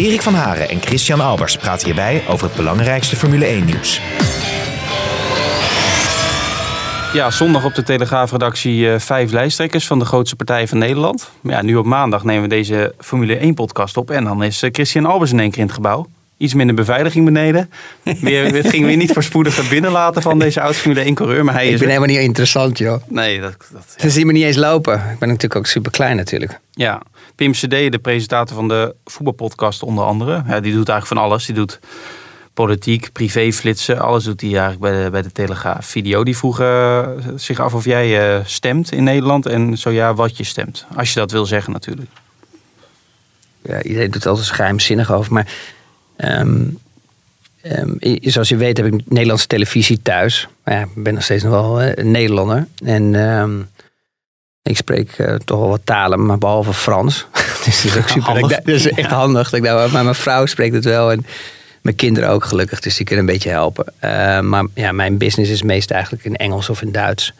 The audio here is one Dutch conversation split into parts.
Erik van Haren en Christian Albers praten hierbij over het belangrijkste Formule 1-nieuws. Ja, zondag op de Telegraafredactie eh, vijf lijsttrekkers van de grootste partijen van Nederland. Maar ja, nu op maandag nemen we deze Formule 1-podcast op. En dan is eh, Christian Albers in één keer in het gebouw. Iets minder beveiliging beneden. Weer, het ging weer niet voorspoedig het binnenlaten van deze oud Formule 1-coureur. Maar hij Ik is ben er. helemaal niet interessant, joh. Nee, dat, dat, ja. Ze zien me niet eens lopen. Ik ben natuurlijk ook super klein natuurlijk. Ja, Pim CD, de presentator van de voetbalpodcast onder andere. Ja, die doet eigenlijk van alles. Die doet politiek, privéflitsen. Alles doet hij eigenlijk bij de, bij de Telegraaf. Video die vroeg eh, zich af of jij eh, stemt in Nederland. En zo ja, wat je stemt. Als je dat wil zeggen natuurlijk. Ja, iedereen doet altijd geheimzinnig over. Maar ehm, ehm, zoals je weet heb ik Nederlandse televisie thuis. Maar ja, ik ben nog steeds nog wel eh, een Nederlander. En ehm, ik spreek eh, toch wel wat talen, maar behalve Frans. dus dat is ook super. Handig. Dat, is echt handig. Dat ik daar, maar mijn vrouw spreekt het wel. En mijn kinderen ook gelukkig, dus die kunnen een beetje helpen. Eh, maar ja, mijn business is meest eigenlijk in Engels of in Duits.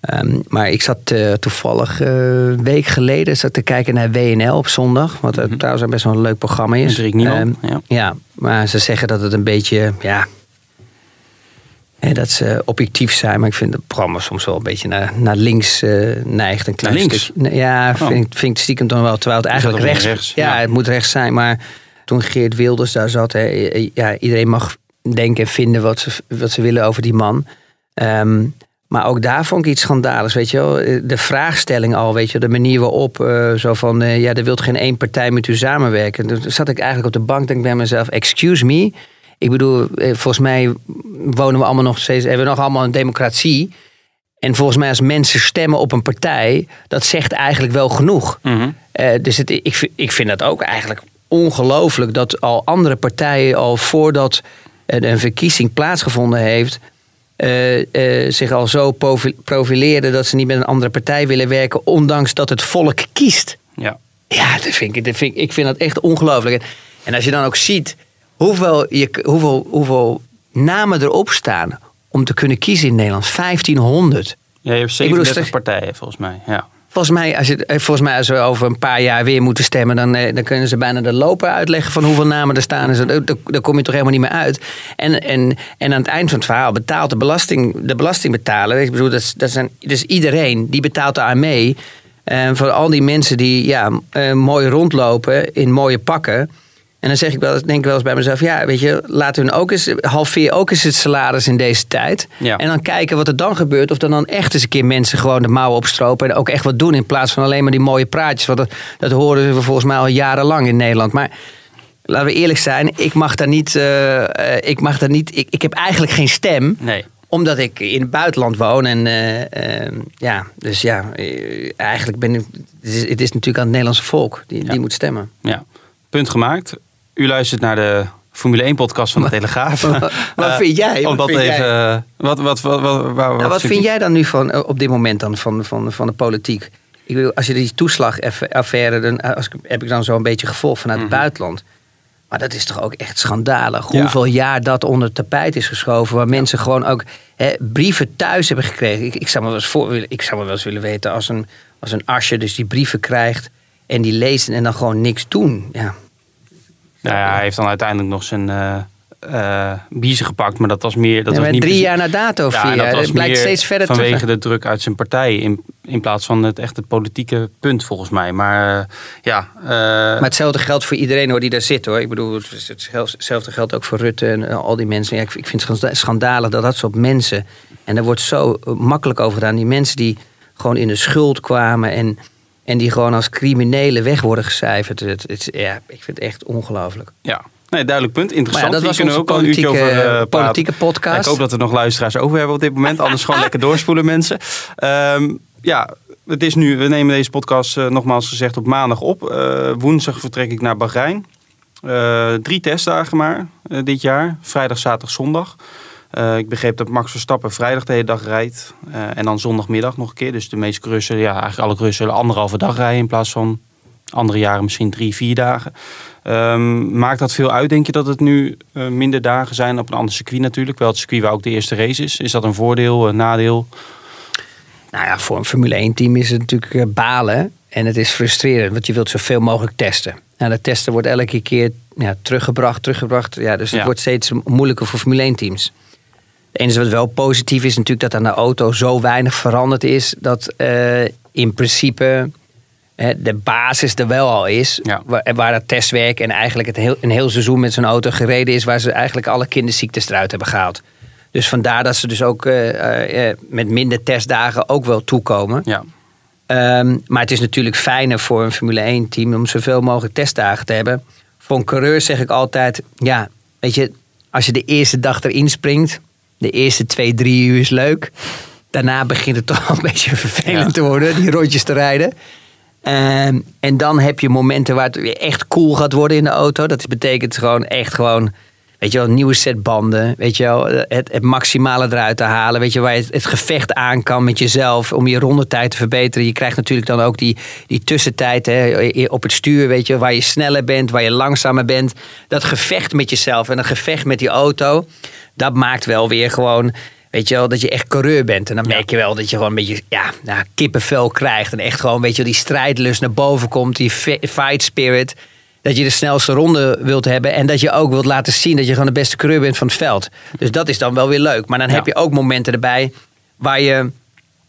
Ehm, maar ik zat eh, toevallig een week geleden zat te kijken naar WNL op zondag. Wat eh, trouwens een best wel een leuk programma is. Ehm, ja. ja, maar ze zeggen dat het een beetje, ja... dat ze objectief zijn, maar ik vind het programma soms wel een beetje naar, naar links eh, neigt. Een klein Naar links? stukje. Ja, Oh. vind, ik- vind ik stiekem dan wel. Terwijl het eigenlijk rechts, rechts? Ja, Ja. het moet rechts zijn. Maar toen Geert Wilders daar zat, ja, iedereen mag denken en vinden wat ze, wat ze willen over die man. Ehm, maar ook daar vond ik iets schandaligs, weet je wel. De vraagstelling al, weet je, de manier waarop, eh, zo van, eh, ja, er wilt geen één partij met u samenwerken. Toen zat ik eigenlijk op de bank, denk bij mezelf, excuse me. Ik bedoel, eh, volgens mij wonen we allemaal nog steeds, hebben we nog allemaal een democratie. En volgens mij als mensen stemmen op een partij, dat zegt eigenlijk wel genoeg. Eh, dus het, ik, vind- ik vind dat ook eigenlijk ongelooflijk dat al andere partijen al voordat een verkiezing plaatsgevonden heeft, eh, zich al zo profi- profileren dat ze niet met een andere partij willen werken, ondanks dat het volk kiest. Ja. Ja, dat vind ik, dat vind ik, ik vind dat echt ongelooflijk. En als je dan ook ziet hoeveel, je, hoeveel, hoeveel namen erop staan om te kunnen kiezen in Nederland, 1500. Ja, je hebt Ik bedoel, 37 straks- partijen volgens mij. Ja. Volgens mij, als, je, eh, volgens mij, als we over een paar jaar weer moeten stemmen, dan, eh, dan kunnen ze bijna de lopen uitleggen van hoeveel namen er staan. En zo. Daar, daar kom je toch helemaal niet meer uit. En, en, en aan het eind van het verhaal betaalt de, belasting, de belastingbetaler, ik bedoel, dat, dat zijn, dus iedereen, die betaalt daar mee. Eh, voor al die mensen die ja, eh, mooi rondlopen in mooie pakken. En dan zeg ik wel, eens- denk ik wel eens bij mezelf, ja, weet je, laten we hun ook eens, halveer ook eens het salaris in deze tijd. Ja. En dan kijken wat er dan gebeurt. Of er dan echt eens een keer mensen gewoon de mouwen opstropen. En ook echt wat doen in plaats van alleen maar die mooie praatjes. Want dat, dat horen we volgens mij al jarenlang in Nederland. Maar laten we eerlijk zijn, ik mag daar niet, eh, ik mag daar niet, ik, ik heb eigenlijk geen stem. Nee. Omdat ik in het buitenland woon. En eh, eh, ja, dus ja, eigenlijk ben ik, het is, het is natuurlijk aan het Nederlandse volk die, Ja. die moet stemmen. Ja, punt gemaakt. U luistert naar de Formule 1 podcast van de Telegraaf. Wat vind jij? Wat Omdat vind even. jij? eh, Wat, wat, wat, wat, waar- Nou, wat vind jij dan nu van, eh, op dit moment dan van, van, van de politiek? Ik bedoel, als je die toeslagaffaire, dan eh, als, heb ik dan zo een beetje gevolgd vanuit het buitenland. Maar dat is toch ook echt schandalig. Ja. Hoeveel jaar dat onder het tapijt is geschoven. Waar mensen gewoon ook hè, brieven thuis hebben gekregen. Ik, ik, zou me wel eens voor, willen- ik zou me wel eens willen weten als een, als een asje dus die brieven krijgt. En die lezen en dan gewoon niks doen. Ja. Nou ja, hij heeft dan uiteindelijk nog zijn eh eh, biezen gepakt. Maar dat was meer. Dat Ja, was niet drie jaar na dato, Ja, dat was blijkt meer steeds verder vanwege terug. de druk uit zijn partij. In, in plaats van het echt het politieke punt volgens mij. Maar eh, ja. Maar hetzelfde geldt voor iedereen hoor, die daar zit hoor. Ik bedoel, hetzelfde- geldt ook voor Rutte en al die mensen. Ja, ik, ik vind het schanda- schandalig dat dat soort mensen. En daar wordt zo makkelijk over gedaan. Die mensen die gewoon in de schuld kwamen en, en die gewoon als criminelen weg worden gecijferd. Het, het, ja, ik vind het echt ongelooflijk. ja. Nee, duidelijk punt. Interessant. ja, dat was kunnen ook al een uurtje over praten. politieke podcast. Ik hoop dat er nog luisteraars over hebben op dit moment. Anders gewoon lekker doorspoelen, mensen. Ehm, ja, het is nu, we nemen deze podcast eh, nogmaals gezegd op maandag op. Eh, woensdag vertrek ik naar Bahrein. Drie testdagen maar dit jaar. Vrijdag, zaterdag, zondag. Eh, ik begreep dat Max Verstappen vrijdag de hele dag rijdt. eh, en dan zondagmiddag nog een keer. Dus de meeste zullen, ja, eigenlijk alle coureurs zullen anderhalve dag rijden. In plaats van andere jaren misschien drie, vier dagen. Ehm, maakt dat veel uit, denk je, dat het nu eh, minder dagen zijn op een ander circuit natuurlijk? Wel het circuit waar ook de eerste race is. Is dat een voordeel, een nadeel? Nou ja, voor een Formule 1 team is het natuurlijk balen. En het is frustrerend, want je wilt zoveel mogelijk testen. Nou, dat testen wordt elke keer ja, teruggebracht, teruggebracht. Ja, dus het Ja. wordt steeds moeilijker voor Formule 1 teams. Het enige wat wel positief is natuurlijk dat aan de auto zo weinig veranderd is. Dat eh, in principe de basis er wel al is. Ja. Waar, waar het testwerk en eigenlijk het heel, een heel seizoen met zo'n auto gereden is. Waar ze eigenlijk alle kinderziektes eruit hebben gehaald. Dus vandaar dat ze dus ook eh, eh, met minder testdagen ook wel toekomen. Ja, Ehm, maar het is natuurlijk fijner voor een Formule 1 team om zoveel mogelijk testdagen te hebben. Voor een coureur zeg ik altijd, ja, weet je, als je de eerste dag erin springt, de eerste twee, drie uur is leuk. Daarna begint het toch wel een beetje vervelend Ja. te worden, die rondjes te rijden. Ehm, en dan heb je momenten waar het weer echt cool gaat worden in de auto. Dat betekent gewoon echt gewoon, weet je wel, een nieuwe set banden. Weet je wel, het, het maximale eruit te halen. Weet je, waar je het, het gevecht aan kan met jezelf om je rondetijd te verbeteren. Je krijgt natuurlijk dan ook die, die tussentijd hè, op het stuur, weet je, waar je sneller bent, waar je langzamer bent. Dat gevecht met jezelf en dat gevecht met die auto, dat maakt wel weer gewoon... Weet je wel, dat je echt coureur bent. En dan merk je wel dat je gewoon een beetje ja, nou, kippenvel krijgt. En echt gewoon, weet je wel, die strijdlust naar boven komt. Die fi- fight spirit. Dat je de snelste ronde wilt hebben. En dat je ook wilt laten zien dat je gewoon de beste coureur bent van het veld. Dus dat is dan wel weer leuk. Maar dan Ja. heb je ook momenten erbij waar je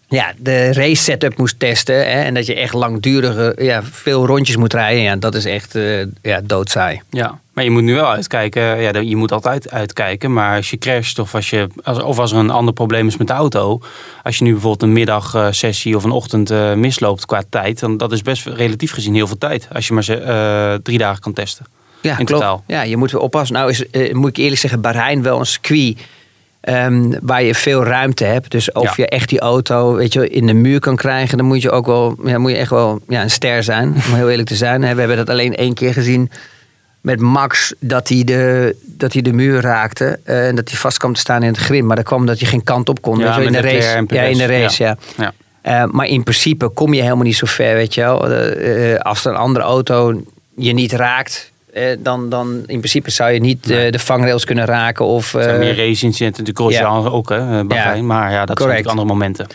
ja, de race setup moest testen. Hè, en dat je echt langdurige, ja, veel rondjes moet rijden. Ja, dat is echt eh ja, doodsaai. Ja, maar je moet nu wel uitkijken. Ja, je moet altijd uitkijken. Maar als je crasht of als, je, als, of als er een ander probleem is met de auto. Als je nu bijvoorbeeld een middagsessie of een ochtend eh, misloopt qua tijd. Dan dat is best relatief gezien heel veel tijd. Als je maar eh, drie dagen kan testen. Ja, In klopt. totaal. Ja, je moet weer oppassen. Nou is, eh, moet ik eerlijk zeggen, Bahrein wel een circuit ehm, waar je veel ruimte hebt. Dus of Ja. je echt die auto weet je, in de muur kan krijgen, dan moet je ook wel, ja, moet je echt wel ja, een ster zijn. Om heel eerlijk te zijn. We hebben dat alleen één keer gezien met Max, dat hij de, dat hij de muur raakte. eh, en dat hij vast kwam te staan in het grind. Maar dat kwam dat je geen kant op kon. Ja, in de race. Ja, in de race, ja. Ja. Eh, maar in principe kom je helemaal niet zo ver, weet je wel. Eh, als een andere auto je niet raakt, eh, dan, dan in principe zou je niet eh, de vangrails kunnen raken. Of, Er zijn eh, meer race-incidenten, de Grosjean ook, hè, Bahrein. Maar ja, dat zijn natuurlijk andere momenten.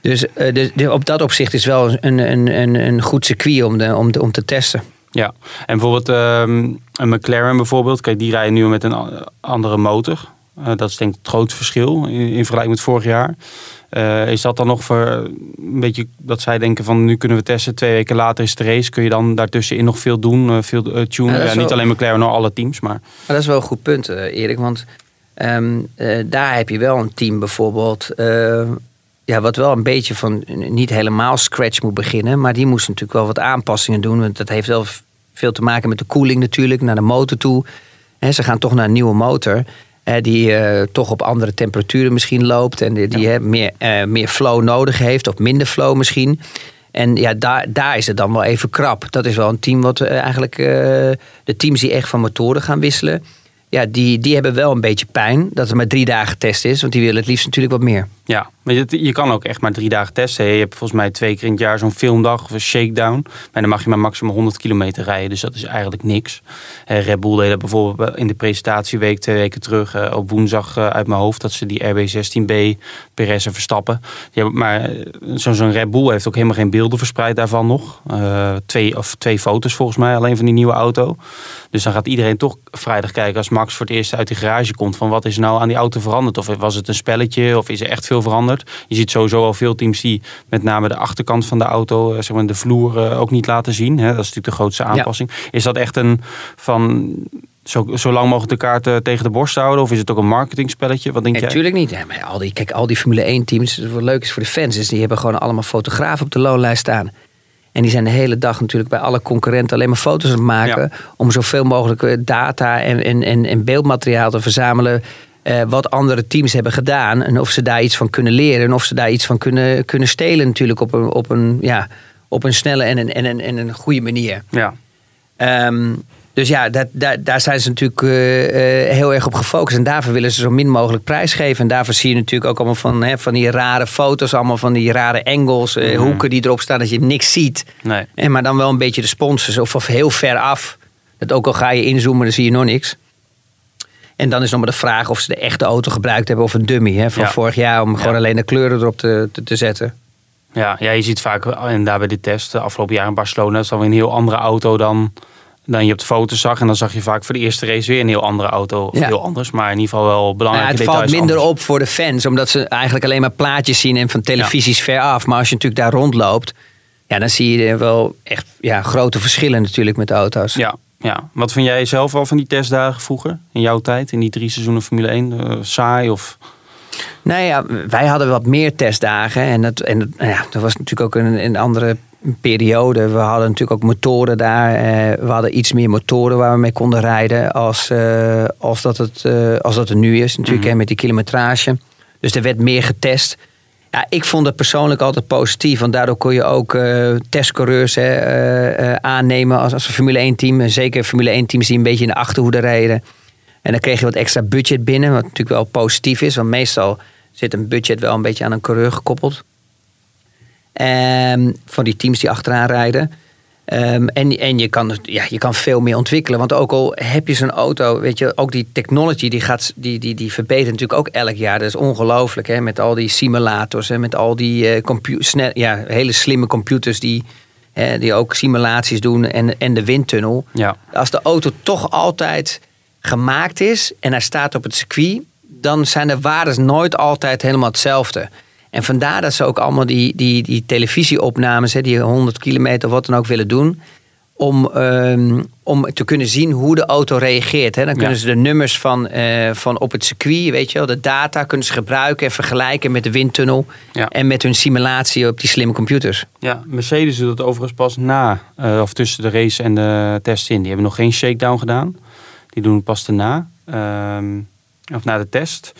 dus eh, dus- dus op dat opzicht is wel een, een, een, een goed circuit om, de, om, te- om te testen. Ja, en bijvoorbeeld ehm, een McLaren bijvoorbeeld. Kijk, die rijden nu met een andere motor. Eh, dat is denk ik het grootste verschil in, in vergelijking met vorig jaar. Eh, is dat dan nog voor een beetje dat zij denken van nu kunnen we testen, twee weken later is de race. Kun je dan daartussenin nog veel doen, eh, veel tunen? Ja, niet wel- alleen McLaren, maar alle teams. Maar Maar dat is wel een goed punt, Erik. Want ehm, eh, daar heb je wel een team bijvoorbeeld. ja, wat wel een beetje van niet helemaal scratch moet beginnen. Maar die moest natuurlijk wel wat aanpassingen doen. Want dat heeft wel veel te maken met de koeling natuurlijk, naar de motor toe. Hè, ze gaan toch naar een nieuwe motor. Die eh, toch op andere temperaturen misschien loopt. En die, die meer, eh, meer flow nodig heeft, of minder flow misschien. En ja, daar, daar is het dan wel even krap. Dat is wel een team wat eh, eigenlijk. de teams die echt van motoren gaan wisselen. Ja, die, die hebben wel een beetje pijn dat er maar drie dagen test is. Want die willen het liefst natuurlijk wat meer. Ja, je, kan ook echt maar drie dagen testen. Je hebt volgens mij twee keer in het jaar zo'n filmdag of een shakedown. Maar dan mag je maar maximaal 100 kilometer rijden. Dus dat is eigenlijk niks. Red Bull deed dat bijvoorbeeld in de presentatieweek twee weken terug. eh, op woensdag eh, uit mijn hoofd. Dat ze die RB16B Perez en Verstappen. Die maar eh, zo- zo'n Red Bull heeft ook helemaal geen beelden verspreid daarvan nog. Twee, of twee foto's volgens mij alleen van die nieuwe auto. Dus dan gaat iedereen toch vrijdag kijken als Max voor het eerst uit de garage komt. Van wat is nou aan die auto veranderd? Of was het een spelletje? Of is er echt veel veranderd? Je ziet sowieso al veel teams die met name de achterkant van de auto, eh, zeg maar de vloer, eh, ook niet laten zien. Hè? Dat is natuurlijk de grootste aanpassing. Is dat echt een van zo, zo lang mogelijk de kaart eh, tegen de borst houden? Of is het ook een marketingspelletje? Wat denk jij? Natuurlijk niet. Maar al die, kijk, al die Formule 1 teams, wat leuk is voor de fans, is die hebben gewoon allemaal fotografen op de loonlijst staan. En die zijn de hele dag natuurlijk bij alle concurrenten alleen maar foto's aan het maken. Ja. Om zoveel mogelijk data en, en, en, en beeldmateriaal te verzamelen. Eh, wat andere teams hebben gedaan. En of ze daar iets van kunnen leren. En of ze daar iets van kunnen, kunnen stelen natuurlijk op een, op een, ja, op een snelle en een, en, een, en een goede manier. Ja, Ehm, dus ja, dat, daar, daar zijn ze natuurlijk eh, eh, heel erg op gefocust. En daarvoor willen ze zo min mogelijk prijs geven. En daarvoor zie je natuurlijk ook allemaal van, hè, van die rare foto's, allemaal van die rare angles, Mhm. hoeken die erop staan dat je niks ziet. Nee. En maar dan wel een beetje de sponsors of, of heel ver af. Dat ook al ga je inzoomen, dan zie je nog niks. En dan is nog maar de vraag of ze de echte auto gebruikt hebben of een dummy hè, van Ja. vorig jaar om gewoon Ja. alleen de kleuren erop te, te, te zetten. Ja, ja, je ziet vaak, en daar bij de test, de afgelopen jaar in Barcelona, is dan weer een heel andere auto dan, dan je op de foto's zag. En dan zag je vaak voor de eerste race weer een heel andere auto. Of Ja. heel anders, maar in ieder geval wel Nou ja, het valt minder anders. op voor de fans, omdat ze eigenlijk alleen maar plaatjes zien en van televisies ver af. Maar als je natuurlijk daar rondloopt, ja, dan zie je wel echt ja, grote verschillen natuurlijk met de auto's. Ja, ja. Wat vind jij zelf al van die testdagen vroeger? In jouw tijd, in die drie seizoenen Formule 1? Eh, saai of... Nou ja, wij hadden wat meer testdagen. En dat, en dat, nou ja, dat was natuurlijk ook een, een andere periode. We hadden natuurlijk ook motoren daar. eh, we hadden iets meer motoren waar we mee konden rijden als, eh, als, dat, het, eh, als dat er nu is. Natuurlijk Mhm. hè, met die kilometrage. Dus er werd meer getest. Ja, ik vond het persoonlijk altijd positief. Want daardoor kon je ook eh, testcoureurs hè, eh, eh, aannemen als, als een Formule 1 team. En zeker Formule 1 teams die een beetje in de achterhoede rijden. En dan kreeg je wat extra budget binnen. Wat natuurlijk wel positief is. Want meestal zit een budget wel een beetje aan een coureur gekoppeld. Ehm, van die teams die achteraan rijden. Ehm, en en je, kan, ja, je kan veel meer ontwikkelen. Want ook al heb je zo'n auto, weet je, ook die technology die, gaat, die, die, die verbetert natuurlijk ook elk jaar. Dat is ongelooflijk, hè, met al die simulators, hè, met al die eh, compu- snel, ja, hele slimme computers die, hè, die ook simulaties doen en, en de windtunnel. Ja, Als de auto toch altijd gemaakt is en hij staat op het circuit, dan zijn de waardes nooit altijd helemaal hetzelfde. En vandaar dat ze ook allemaal die, die, die televisieopnames, hè, die 100 kilometer of wat dan ook willen doen. Om, ehm, om te kunnen zien hoe de auto reageert. Hè. Dan kunnen Ja. ze de nummers van, eh, van op het circuit, weet je wel, de data kunnen ze gebruiken en vergelijken met de windtunnel. Ja. En met hun simulatie op die slimme computers. ja. Mercedes doet dat overigens pas na, eh, of tussen de race en de test in. Die hebben nog geen shakedown gedaan. Die doen het pas daarna, ehm, of na de test.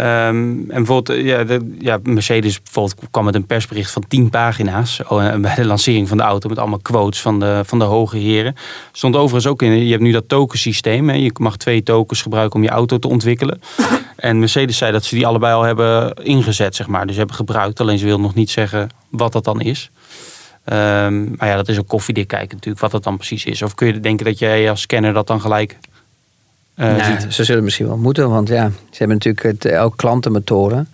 Ehm, en bijvoorbeeld, eh, ja, de, ja, Mercedes bijvoorbeeld kwam met een persbericht van 10 pagina's oh, eh, bij de lancering van de auto met allemaal quotes van de, van de hoge heren. Stond overigens ook in, je hebt nu dat tokensysteem. Hè? Je mag twee tokens gebruiken om je auto te ontwikkelen. En Mercedes zei dat ze die allebei al hebben ingezet, zeg maar. Dus hebben gebruikt, alleen ze wil nog niet zeggen wat dat dan is. Ehm, maar ja, dat is ook koffiedik kijken natuurlijk, wat dat dan precies is. Of kun je denken dat jij als scanner dat dan gelijk Nou, ziet? ze zullen misschien wel moeten, want ja, ze hebben natuurlijk het, eh, ook klantenmotoren.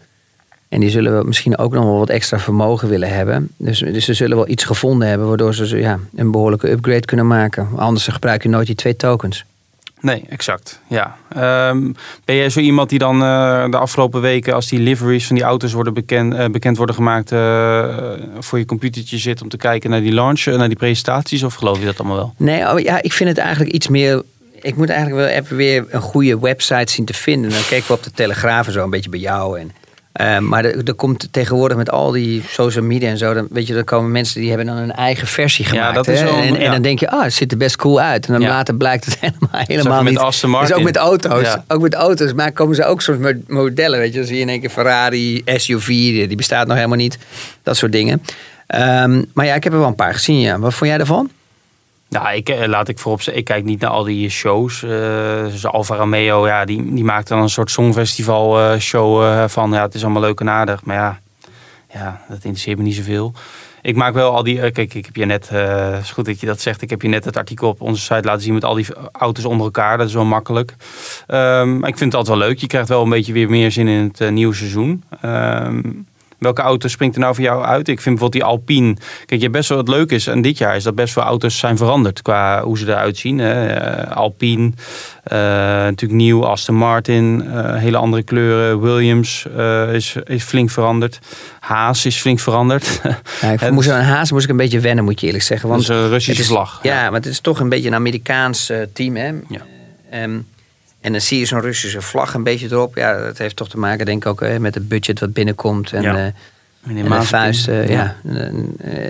En die zullen wel misschien ook nog wel wat extra vermogen willen hebben. Dus, dus ze zullen wel iets gevonden hebben waardoor ze ja, een behoorlijke upgrade kunnen maken. Anders gebruik je nooit die twee tokens. Nee, exact. Ja. Ehm, ben jij zo iemand die dan eh, de afgelopen weken, als die liveries van die auto's worden bekend, eh, bekend worden gemaakt, eh, voor je computertje zit om te kijken naar die launch, eh, naar die presentaties? Of geloof je dat allemaal wel? Nee, oh, ja, ik vind het eigenlijk iets meer. Ik moet eigenlijk wel even weer een goede website zien te vinden. Dan keken we op de Telegraaf en zo een beetje bij jou. En, eh, maar er, er komt tegenwoordig met al die social media en zo. Dan, weet je, dan komen mensen die hebben dan een eigen versie Ja, gemaakt. dat is wel en, en ja. dan denk je, ah, het ziet er best cool uit. En dan Ja. later blijkt het helemaal, helemaal met niet. Aston Dus Martin. ook met auto's. Ja. Ook met auto's. Maar komen ze ook soms met modellen. Weet je, dan zie je in één keer Ferrari, SUV. Die bestaat nog helemaal niet. Dat soort dingen. Ehm, maar ja, ik heb er wel een paar gezien. Ja. Wat vond jij ervan? Nou, ik, eh, laat ik voorop zeggen, ik kijk niet naar al die shows. eh dus Alfa Romeo, ja, die, die maakt dan een soort songfestival eh, show van. Ja, het is allemaal leuk en aardig. Maar ja, ja, dat interesseert me niet zoveel. Ik maak wel al die. kijk, ik heb je net. het is goed dat je dat zegt. Ik heb je net het artikel op onze site laten zien met al die auto's onder elkaar. Dat is wel makkelijk. Ehm, maar ik vind het altijd wel leuk. Je krijgt wel een beetje weer meer zin in het nieuwe seizoen. Ehm, welke auto springt er nou voor jou uit? Ik vind bijvoorbeeld die Alpine. Kijk, je best wel wat leuk is. En dit jaar is dat best veel auto's zijn veranderd qua hoe ze eruit zien. Hè. Eh, Alpine, eh, natuurlijk nieuw. Aston Martin, eh, hele andere kleuren. Williams is, is flink veranderd. Haas is flink veranderd. Ja, ik moest aan Haas moest ik een beetje wennen, moet je eerlijk zeggen. Dat Want is een Russische vlag. Ja, maar het is toch een beetje een Amerikaans team, hè? Ja. Ehm, en dan zie je zo'n Russische vlag een beetje erop. Ja, dat heeft toch te maken, denk ik ook, hè, met het budget wat binnenkomt. En, Ja. eh, en de vuist ja. eh,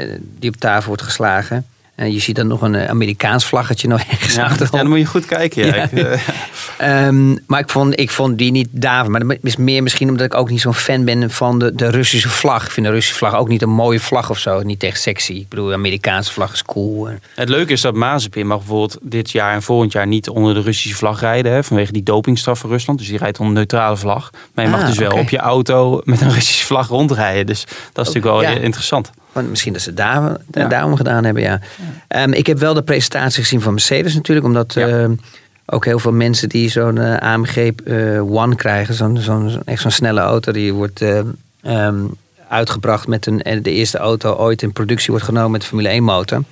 eh, die op tafel wordt geslagen. En je ziet dan nog een eh, Amerikaans vlaggetje nog ergens Ja, achterop. ja, dan moet je goed kijken. Ja. Eh, Ehm, maar ik vond, ik vond die niet daar. Maar dat is meer misschien omdat ik ook niet zo'n fan ben van de, de Russische vlag. Ik vind de Russische vlag ook niet een mooie vlag of zo. Niet echt sexy. Ik bedoel, de Amerikaanse vlag is cool. En- Het leuke is dat Mazepin mag bijvoorbeeld dit jaar en volgend jaar niet onder de Russische vlag rijden. Hè, vanwege die dopingstraf van Rusland. Dus die rijdt onder een neutrale vlag. Maar je mag Ah, dus wel op je auto met een Russische vlag rondrijden. Dus dat is natuurlijk wel ja. eh, interessant. Want misschien dat ze het daar, Ja. daarom gedaan hebben, ja. Ehm, ik heb wel de presentatie gezien van Mercedes natuurlijk. Omdat Ja. ehm, ook heel veel mensen die zo'n eh, AMG eh, One krijgen. Zo'n echt zo'n snelle auto. Die wordt eh, ehm, uitgebracht met een, de eerste auto ooit in productie wordt genomen met de Formule 1 motor.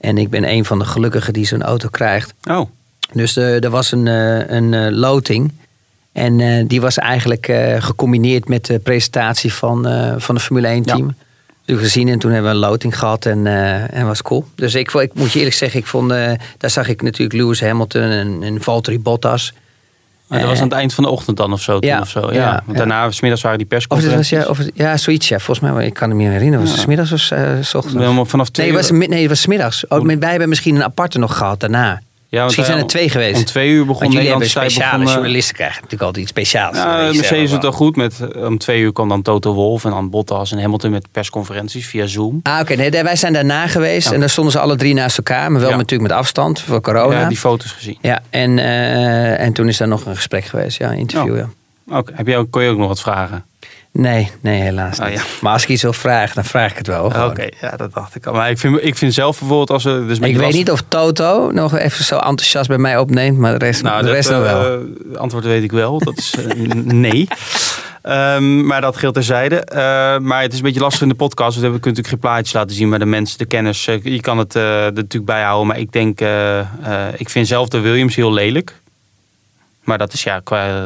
En ik ben een van de gelukkigen die zo'n auto krijgt. Oh, Dus er was een, een loting. En die was eigenlijk gecombineerd met de presentatie van, van de Formule 1 team. Dus gezien en toen hebben we een loting gehad en, eh en was cool. Dus ik, ik moet je eerlijk zeggen, ik vond, eh, daar zag ik natuurlijk Lewis Hamilton en, en Valtteri Bottas. maar dat was aan het eind van de ochtend dan of zo. Ja, of zo. Ja. ja, Want ja. daarna, smiddags waren die Of het persconferenties. was, ja, of ja, zoiets ja. Volgens mij, ik kan het me niet herinneren. Was het 's middags of eh, s ochtends? Helemaal vanaf twee Nee, het was, nee, het was 's middags. Oh, maar wij hebben misschien een aparte nog gehad daarna. Ja, misschien zijn er twee geweest. Om twee uur begon tijd. speciale begon, eh, journalisten krijgen natuurlijk altijd iets speciaals. Ja, Mercedes doet het al goed. Met, eh, om twee uur kwam dan Toto Wolff en dan Bottas en Hamilton met persconferenties via Zoom. Ah, oké. Nee, wij zijn daarna geweest. Ja. En daar stonden ze alle drie naast elkaar. Maar wel Ja. natuurlijk met afstand voor corona. Ja, die foto's gezien. Ja, en, eh, en toen is daar nog een gesprek geweest. Ja, een interview, Oh. ja. Oké, heb je ook, kon je ook nog wat vragen? Nee, nee, helaas Oh, ja. Maar als ik iets wil vragen, dan vraag ik het wel. Oké, ja, dat dacht ik al. Maar ik vind, ik vind zelf bijvoorbeeld als we... Dus met Ik weet niet of Toto nog even zo enthousiast bij mij opneemt. Maar de rest, Nou, de dat, rest nog wel. eh, antwoord weet ik wel. Dat is eh, nee. Ehm, maar dat geldt terzijde. Eh, maar het is een beetje lastig in de podcast. Want we kunnen natuurlijk geen plaatjes laten zien. Maar de mensen, de kennis, eh, je kan het eh, er natuurlijk bijhouden. Maar ik denk, eh, eh, ik vind zelf de Williams heel lelijk. Maar dat is, ja,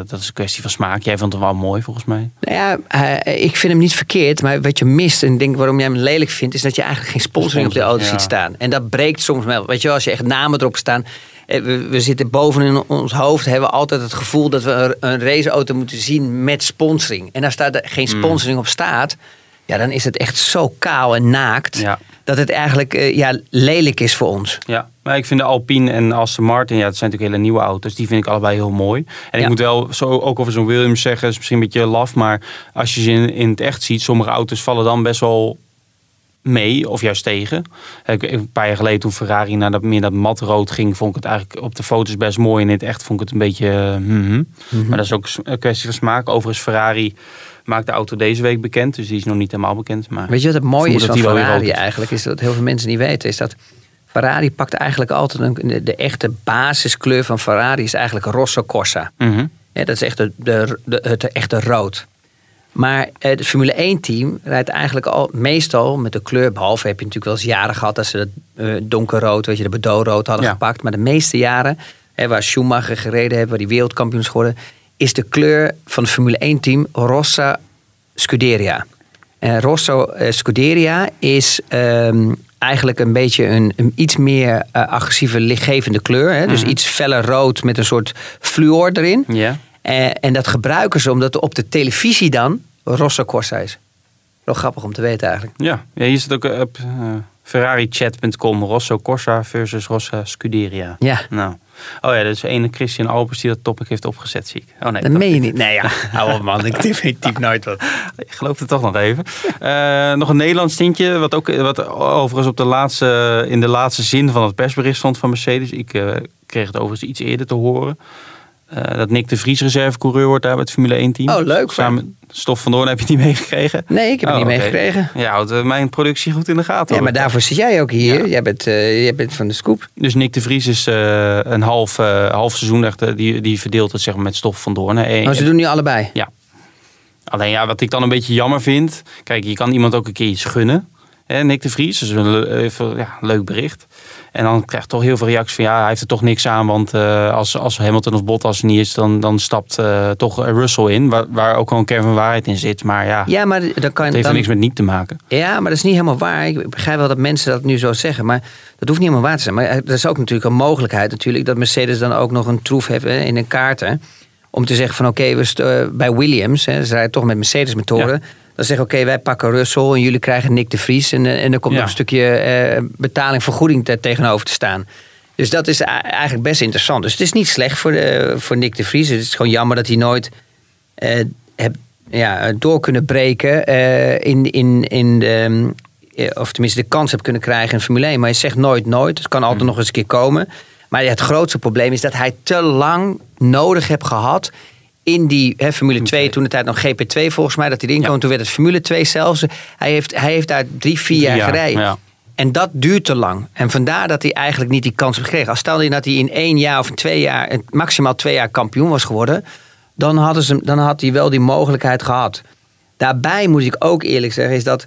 dat is een kwestie van smaak. Jij vond hem wel mooi volgens mij. Nou ja, eh, ik vind hem niet verkeerd. Maar wat je mist, en denk waarom jij hem lelijk vindt... is dat je eigenlijk geen sponsoring op de auto Ja. ziet staan. En dat breekt soms wel. Weet je als je echt namen erop staan... eh, We, we zitten boven in ons hoofd, hebben we altijd het gevoel dat we een- een raceauto moeten zien met sponsoring. En als daar de- geen Hmm. sponsoring op staat, ja, dan is het echt zo kaal en naakt. Ja. Dat het eigenlijk eh, ja, lelijk is voor ons. Ja, maar ik vind de Alpine en Aston Martin, ja, dat zijn natuurlijk hele nieuwe auto's. Die vind ik allebei heel mooi. En ik moet wel zo ook over zo'n Williams zeggen, is misschien een beetje laf, maar als je ze in, in het echt ziet, sommige auto's vallen dan best wel mee of juist tegen. Een paar jaar geleden toen Ferrari naar dat meer dat matrood ging, vond ik het eigenlijk op de foto's best mooi. En in het echt vond ik het een beetje. eh, mhm. Maar dat is ook een kwestie van smaak. Overigens, Ferrari maakt de auto deze week bekend, dus die is nog niet helemaal bekend. Maar Weet je wat het mooie is dat van Ferrari eigenlijk? Is dat heel veel mensen niet weten. Is dat Ferrari pakt eigenlijk altijd een, de, de echte basiskleur van Ferrari is eigenlijk rosso corsa. Mhm. Ja, dat is echt de, de, de- het echte rood. Maar eh, het Formule 1 team rijdt eigenlijk al meestal met de kleur. Behalve heb je natuurlijk wel eens jaren gehad dat ze het eh, donkerrood, weet je, de Bordeaux-rood hadden Ja. gepakt. Maar de meeste jaren, hè, waar Schumacher gereden heeft, waar die wereldkampioen is geworden, is de kleur van het Formule 1 team Rossa Scuderia. En Rosso eh, Scuderia is ehm, eigenlijk een beetje een, een iets meer eh, agressieve lichtgevende kleur. Hè? Dus Mhm. iets feller rood met een soort fluor erin. Ja. Eh, en dat gebruiken ze omdat op de televisie dan Rosso Corsa is. Wel grappig om te weten eigenlijk. Ja, ja hier zit ook eh, op ferrarichat.com Rosso Corsa versus Rossa Scuderia. Ja. Nou. Oh ja, dat is ene Christian Albers die dat topic heeft opgezet, zie ik. Oh nee, Dat meen je niet. Nee ja, hou op man. Ik typ, ik typ nooit wat. Ik geloof het toch nog even. Eh, nog een Nederlands tintje, wat ook wat overigens op de laatste, in de laatste zin van het persbericht stond van Mercedes. Ik eh, kreeg het overigens iets eerder te horen. Eh, dat Nick de Vries reservecoureur wordt daar bij het Formule 1 team. Oh, leuk. Samen Stof van Doorn heb je het niet meegekregen? Nee, ik heb het Oh, niet meegekregen. Ja, houdt eh, mijn productie goed in de gaten. Ja, hoor. maar daarvoor zit jij ook hier. Ja. Jij, bent, eh, jij bent van de scoop. Dus Nick de Vries is een half, half seizoen echt, die, die verdeelt het zeg maar, met Stof van Doorn. Oh, ze doen nu allebei. Alleen ja, wat ik dan een beetje jammer vind. Kijk, je kan iemand ook een keer iets gunnen. Hè, Nick de Vries, is een even, ja, leuk bericht. En dan krijg je toch heel veel reacties van ja, hij heeft er toch niks aan. Want eh, als, als Hamilton of Bottas niet is, dan, dan stapt eh, toch Russell in. Waar, waar ook wel een kern van waarheid in zit. Maar ja, Ja, maar dan kan het heeft dan, er niks met niet te maken. Ja, maar dat is niet helemaal waar. Ik begrijp wel dat mensen dat nu zo zeggen. Maar dat hoeft niet helemaal waar te zijn. Maar er is ook natuurlijk een mogelijkheid natuurlijk... dat Mercedes dan ook nog een troef heeft in een kaarten. Om te zeggen van oké, we eh, bij Williams... Hè, ze rijden toch met Mercedes motoren... Dan zeggen oké, wij pakken Russell en jullie krijgen Nick de Vries. En, eh, en er komt Ja. nog een stukje eh, betaling, vergoeding te- tegenover te staan. Dus dat is eigenlijk best interessant. Dus het is niet slecht voor, de, voor Nick de Vries. Het is gewoon jammer dat hij nooit eh, heb, ja, door kunnen breken in, in, in de, eh, of tenminste de kans heb kunnen krijgen in Formule 1. Maar je zegt nooit nooit. Het kan altijd nog eens een keer komen. Maar het grootste probleem is dat hij te lang nodig heeft gehad in die hè, Formule 2, toen de tijd nog GP2 volgens mij, dat hij erin kwam. Toen werd het Formule 2 zelfs. Hij heeft, hij heeft daar drie, vier jaar, gereden. ja. En dat duurt te lang. En vandaar dat hij eigenlijk niet die kans heeft gekregen. Als stel je dat hij in één jaar of twee jaar, in maximaal twee jaar kampioen was geworden, dan, hadden ze, dan had hij wel die mogelijkheid gehad. Daarbij moet ik ook eerlijk zeggen, is dat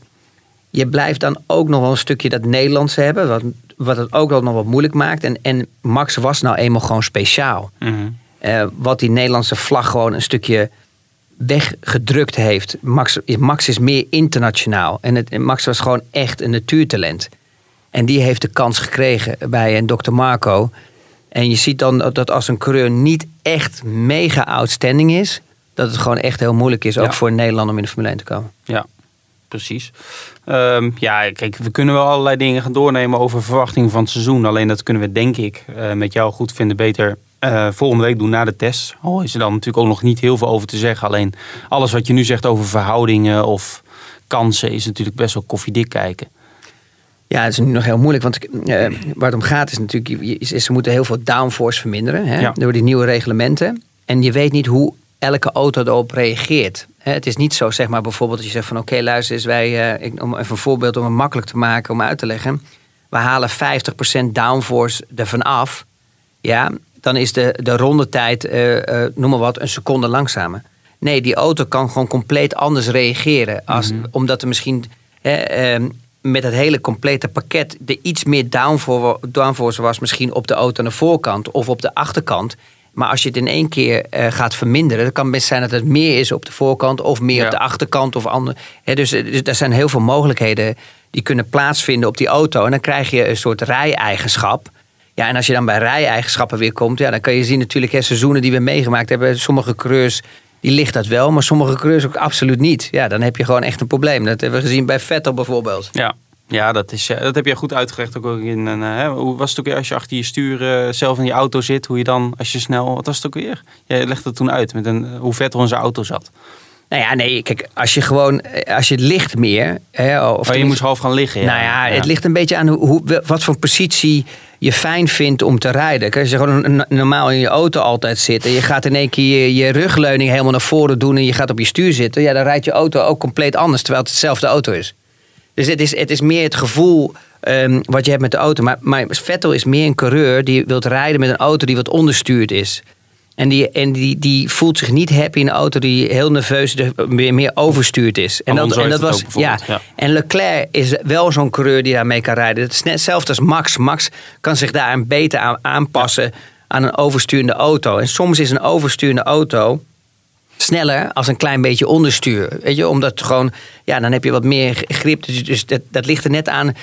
je blijft dan ook nog wel een stukje dat Nederlandse hebben, wat, wat het ook wel nog wat moeilijk maakt. En, en Max was nou eenmaal gewoon speciaal. Mhm. Eh, wat die Nederlandse vlag gewoon een stukje weggedrukt heeft. Max, Max is meer internationaal. En het, Max was gewoon echt een natuurtalent. En die heeft de kans gekregen bij een Dr. Marco. En je ziet dan dat als een coureur niet echt mega outstanding is... dat het gewoon echt heel moeilijk is, ook Ja. voor een Nederlander om in de Formule 1 te komen. Ja, precies. Ehm, ja, kijk, we kunnen wel allerlei dingen gaan doornemen over verwachtingen van het seizoen. Alleen dat kunnen we, denk ik, eh, met jou goed vinden beter eh, volgende week doen na de test. Al is er dan natuurlijk ook nog niet heel veel over te zeggen. Alleen alles wat je nu zegt over verhoudingen of kansen is natuurlijk best wel koffiedik kijken. Ja, het is nu nog heel moeilijk. Want eh, waar het om gaat is natuurlijk... je- je- ze moeten heel veel downforce verminderen. Hè, Ja. Door die nieuwe reglementen. En je weet niet hoe elke auto erop reageert. Het is niet zo, zeg maar bijvoorbeeld... dat je zegt van oké, luister eens. Wij, eh, ik, om even een voorbeeld om het makkelijk te maken, om uit te leggen. We halen 50% downforce ervan af. Ja, dan is de, de rondetijd, eh, eh, noem maar wat, een seconde langzamer. Nee, die auto kan gewoon compleet anders reageren. Als, Omdat er misschien hè, ehm, met het hele complete pakket er iets meer downfor- downforce was. Misschien op de auto aan de voorkant of op de achterkant. Maar als je het in één keer eh, gaat verminderen, dan kan het best zijn dat het meer is op de voorkant of meer Ja. op de achterkant of ander. Hè, dus, dus er zijn heel veel mogelijkheden die kunnen plaatsvinden op die auto. En dan krijg je een soort rijeigenschap. Ja, en als je dan bij rijeigenschappen weer komt, ja, dan kan je zien natuurlijk hè, seizoenen die we meegemaakt hebben. Sommige coureurs die ligt dat wel, maar sommige coureurs ook absoluut niet. Ja, dan heb je gewoon echt een probleem. Dat hebben we gezien bij Vettel bijvoorbeeld. Ja, ja dat, is, eh, dat heb je goed uitgelegd. Ook in een, eh, hè, hoe was het ook weer als je achter je stuur eh, zelf in die auto zit? Hoe je dan, als je snel, wat was het ook weer? Jij legde het toen uit met een, hoe Vettel in zijn auto zat. Nou ja, nee, kijk, als je gewoon, als je het licht meer. Hè, of Oh, je moest half gaan liggen. Ja. Nou ja, het ligt een beetje aan hoe, hoe, wat voor positie je fijn vindt om te rijden. Als je gewoon normaal in je auto altijd zit en je gaat in één keer je, rugleuning helemaal naar voren doen en je gaat op je stuur zitten, ja, dan rijdt je auto ook compleet anders terwijl het dezelfde auto is. Dus het is, het is meer het gevoel ehm, wat je hebt met de auto. Maar, maar Vettel is meer een coureur die wil rijden met een auto die wat onderstuurd is. En, die, en die, die voelt zich niet happy in een auto die heel nerveus meer, meer overstuurd is. En Alonso en dat was ja. En Leclerc is wel zo'n coureur die daarmee kan rijden. Het is net hetzelfde als Max. Max kan zich daar een beter aan aanpassen aan een oversturende auto. En soms is een oversturende auto sneller als een klein beetje onderstuur. Weet je, omdat gewoon, ja, dan heb je wat meer grip. Dus, dus dat, dat ligt er net aan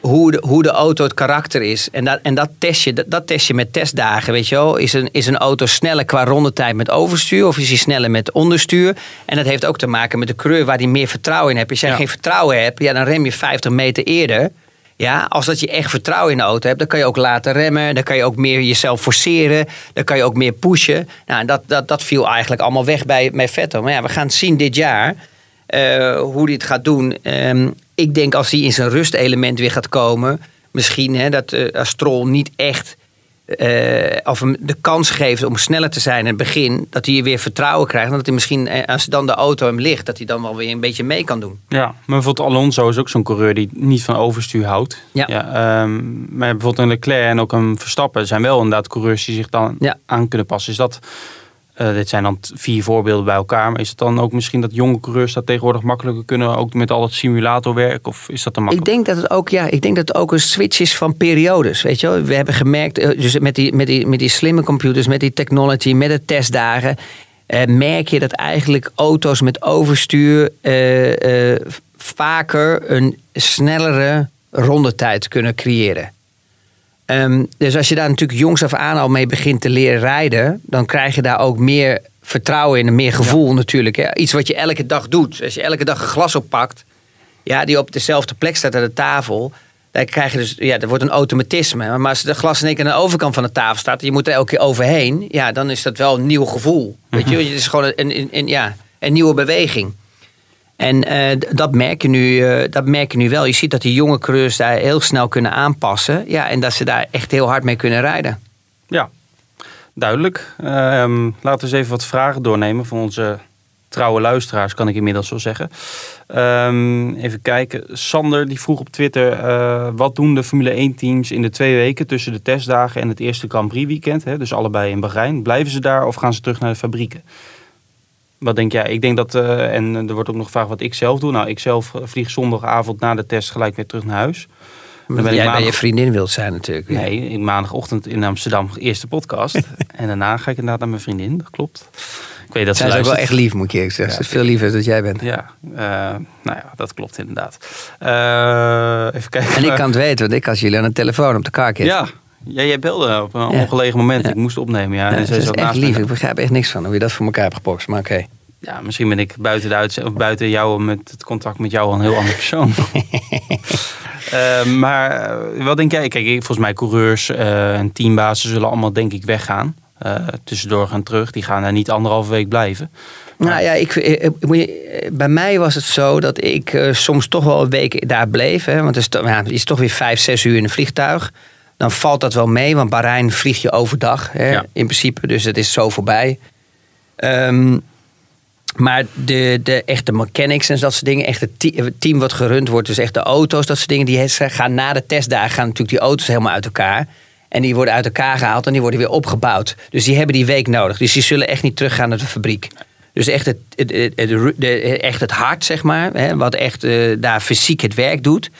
hoe de, hoe de auto het karakter is. En dat, en dat test je, dat, dat test je met testdagen, weet je wel. Is een, is een auto sneller qua rondetijd met overstuur of is hij sneller met onderstuur? En dat heeft ook te maken met de coureur waar hij meer vertrouwen in hebt. Als jij Ja. geen vertrouwen hebt, ja, dan rem je 50 meter eerder. Ja, als dat je echt vertrouwen in de auto hebt, dan kan je ook laten remmen. Dan kan je ook meer jezelf forceren. Dan kan je ook meer pushen. Nou, en dat, dat, dat viel eigenlijk allemaal weg bij, bij Vettel. Maar ja, we gaan zien dit jaar eh, hoe hij het gaat doen. Ehm, ik denk als hij in zijn rustelement weer gaat komen. Misschien hè, dat als Stroll niet echt eh, of hem de kans geeft om sneller te zijn in het begin. Dat hij weer vertrouwen krijgt. En dat hij misschien, eh, als dan de auto hem ligt, dat hij dan wel weer een beetje mee kan doen. Ja, maar bijvoorbeeld Alonso is ook zo'n coureur die niet van overstuur houdt. Ja. ehm, maar bijvoorbeeld een Leclerc en ook een Verstappen zijn wel inderdaad coureurs die zich dan Ja. aan kunnen passen. Is dat, eh, dit zijn dan vier voorbeelden bij elkaar, maar is het dan ook misschien dat jonge coureurs dat tegenwoordig makkelijker kunnen, ook met al het simulatorwerk? Of is dat Ik makkelijk? denk dat het ook, ja, ik denk dat het ook een switch is van periodes. Weet je wel? We hebben gemerkt, eh, dus met die, met, die, met die slimme computers, met die technology, met de testdagen. eh, merk je dat eigenlijk auto's met overstuur vaker een snellere rondetijd kunnen creëren. Ehm, dus als je daar natuurlijk jongs af aan al mee begint te leren rijden, dan krijg je daar ook meer vertrouwen in, meer gevoel natuurlijk. Hè. Iets wat je elke dag doet. Als je elke dag een glas oppakt, ja, die op dezelfde plek staat aan de tafel. Dan krijg je dus, ja, er wordt een automatisme. Maar als de glas in één keer aan de overkant van de tafel staat, en je moet er elke keer overheen, ja, dan is dat wel een nieuw gevoel. Weet je, het is gewoon een, een, een, ja, een nieuwe beweging. En eh, dat, merk je nu, eh, dat merk je nu wel. Je ziet dat die jonge coureurs daar heel snel kunnen aanpassen. Ja, en dat ze daar echt heel hard mee kunnen rijden. Ja, duidelijk. Ehm, laten we eens even wat vragen doornemen van onze trouwe luisteraars, kan ik inmiddels wel zeggen. Ehm, even kijken. Sander die vroeg op Twitter: eh, wat doen de Formule 1-teams in de twee weken tussen de testdagen en het eerste Grand Prix weekend? Dus allebei in Bahrein. Blijven ze daar of gaan ze terug naar de fabrieken? Wat denk jij? Ik denk dat, eh, en er wordt ook nog gevraagd wat ik zelf doe. Nou, ik zelf eh, vlieg zondagavond na de test gelijk weer terug naar huis. Dan ben ik Jij bij je vriendin wilt zijn natuurlijk. Nee, ik maandagochtend in Amsterdam, eerste podcast. en daarna ga ik inderdaad naar mijn vriendin, dat klopt. Ik weet dat ze Zij is ook wel echt lief, moet ik eerlijk zeggen. Ze is veel liever dan jij bent. Ja, eh, nou ja, dat klopt inderdaad. Even kijken. En ik kan het weten, want ik had jullie aan de telefoon op de carkit. Ja, ja, jij belde op een Ja. ongelegen moment. Ja. Ik moest opnemen. Ja, en is echt lief. me. Ik begrijp echt niks van hoe je dat voor elkaar hebt gepokst. Maar oké. Ja, misschien ben ik buiten, de uitz- of buiten jou met het contact met jou al een heel ander persoon. Eh, maar eh, wat denk jij? Kijk, volgens mij coureurs eh, en teambazen zullen allemaal denk ik weggaan. Eh, tussendoor gaan terug. Die gaan daar niet anderhalve week blijven. Nou ja, ik, bij mij was het zo dat ik soms toch wel een week daar bleef. Hè, want het is, to- ja, het is toch weer vijf, zes uur in een vliegtuig. Dan valt dat wel mee, want Bahrein vlieg je overdag hè, Ja. in principe. Dus het is zo voorbij. Ehm, maar de, de echte mechanics en dat soort dingen, echt het, te- het team wat gerund wordt, dus echt de auto's, dat soort dingen, die gaan na de testdagen gaan natuurlijk die auto's helemaal uit elkaar. En die worden uit elkaar gehaald en die worden weer opgebouwd. Dus die hebben die week nodig. Dus die zullen echt niet teruggaan naar de fabriek. Dus echt het, het, het, het- de- echt het hart, zeg maar, hè, wat echt eh, daar fysiek het werk doet,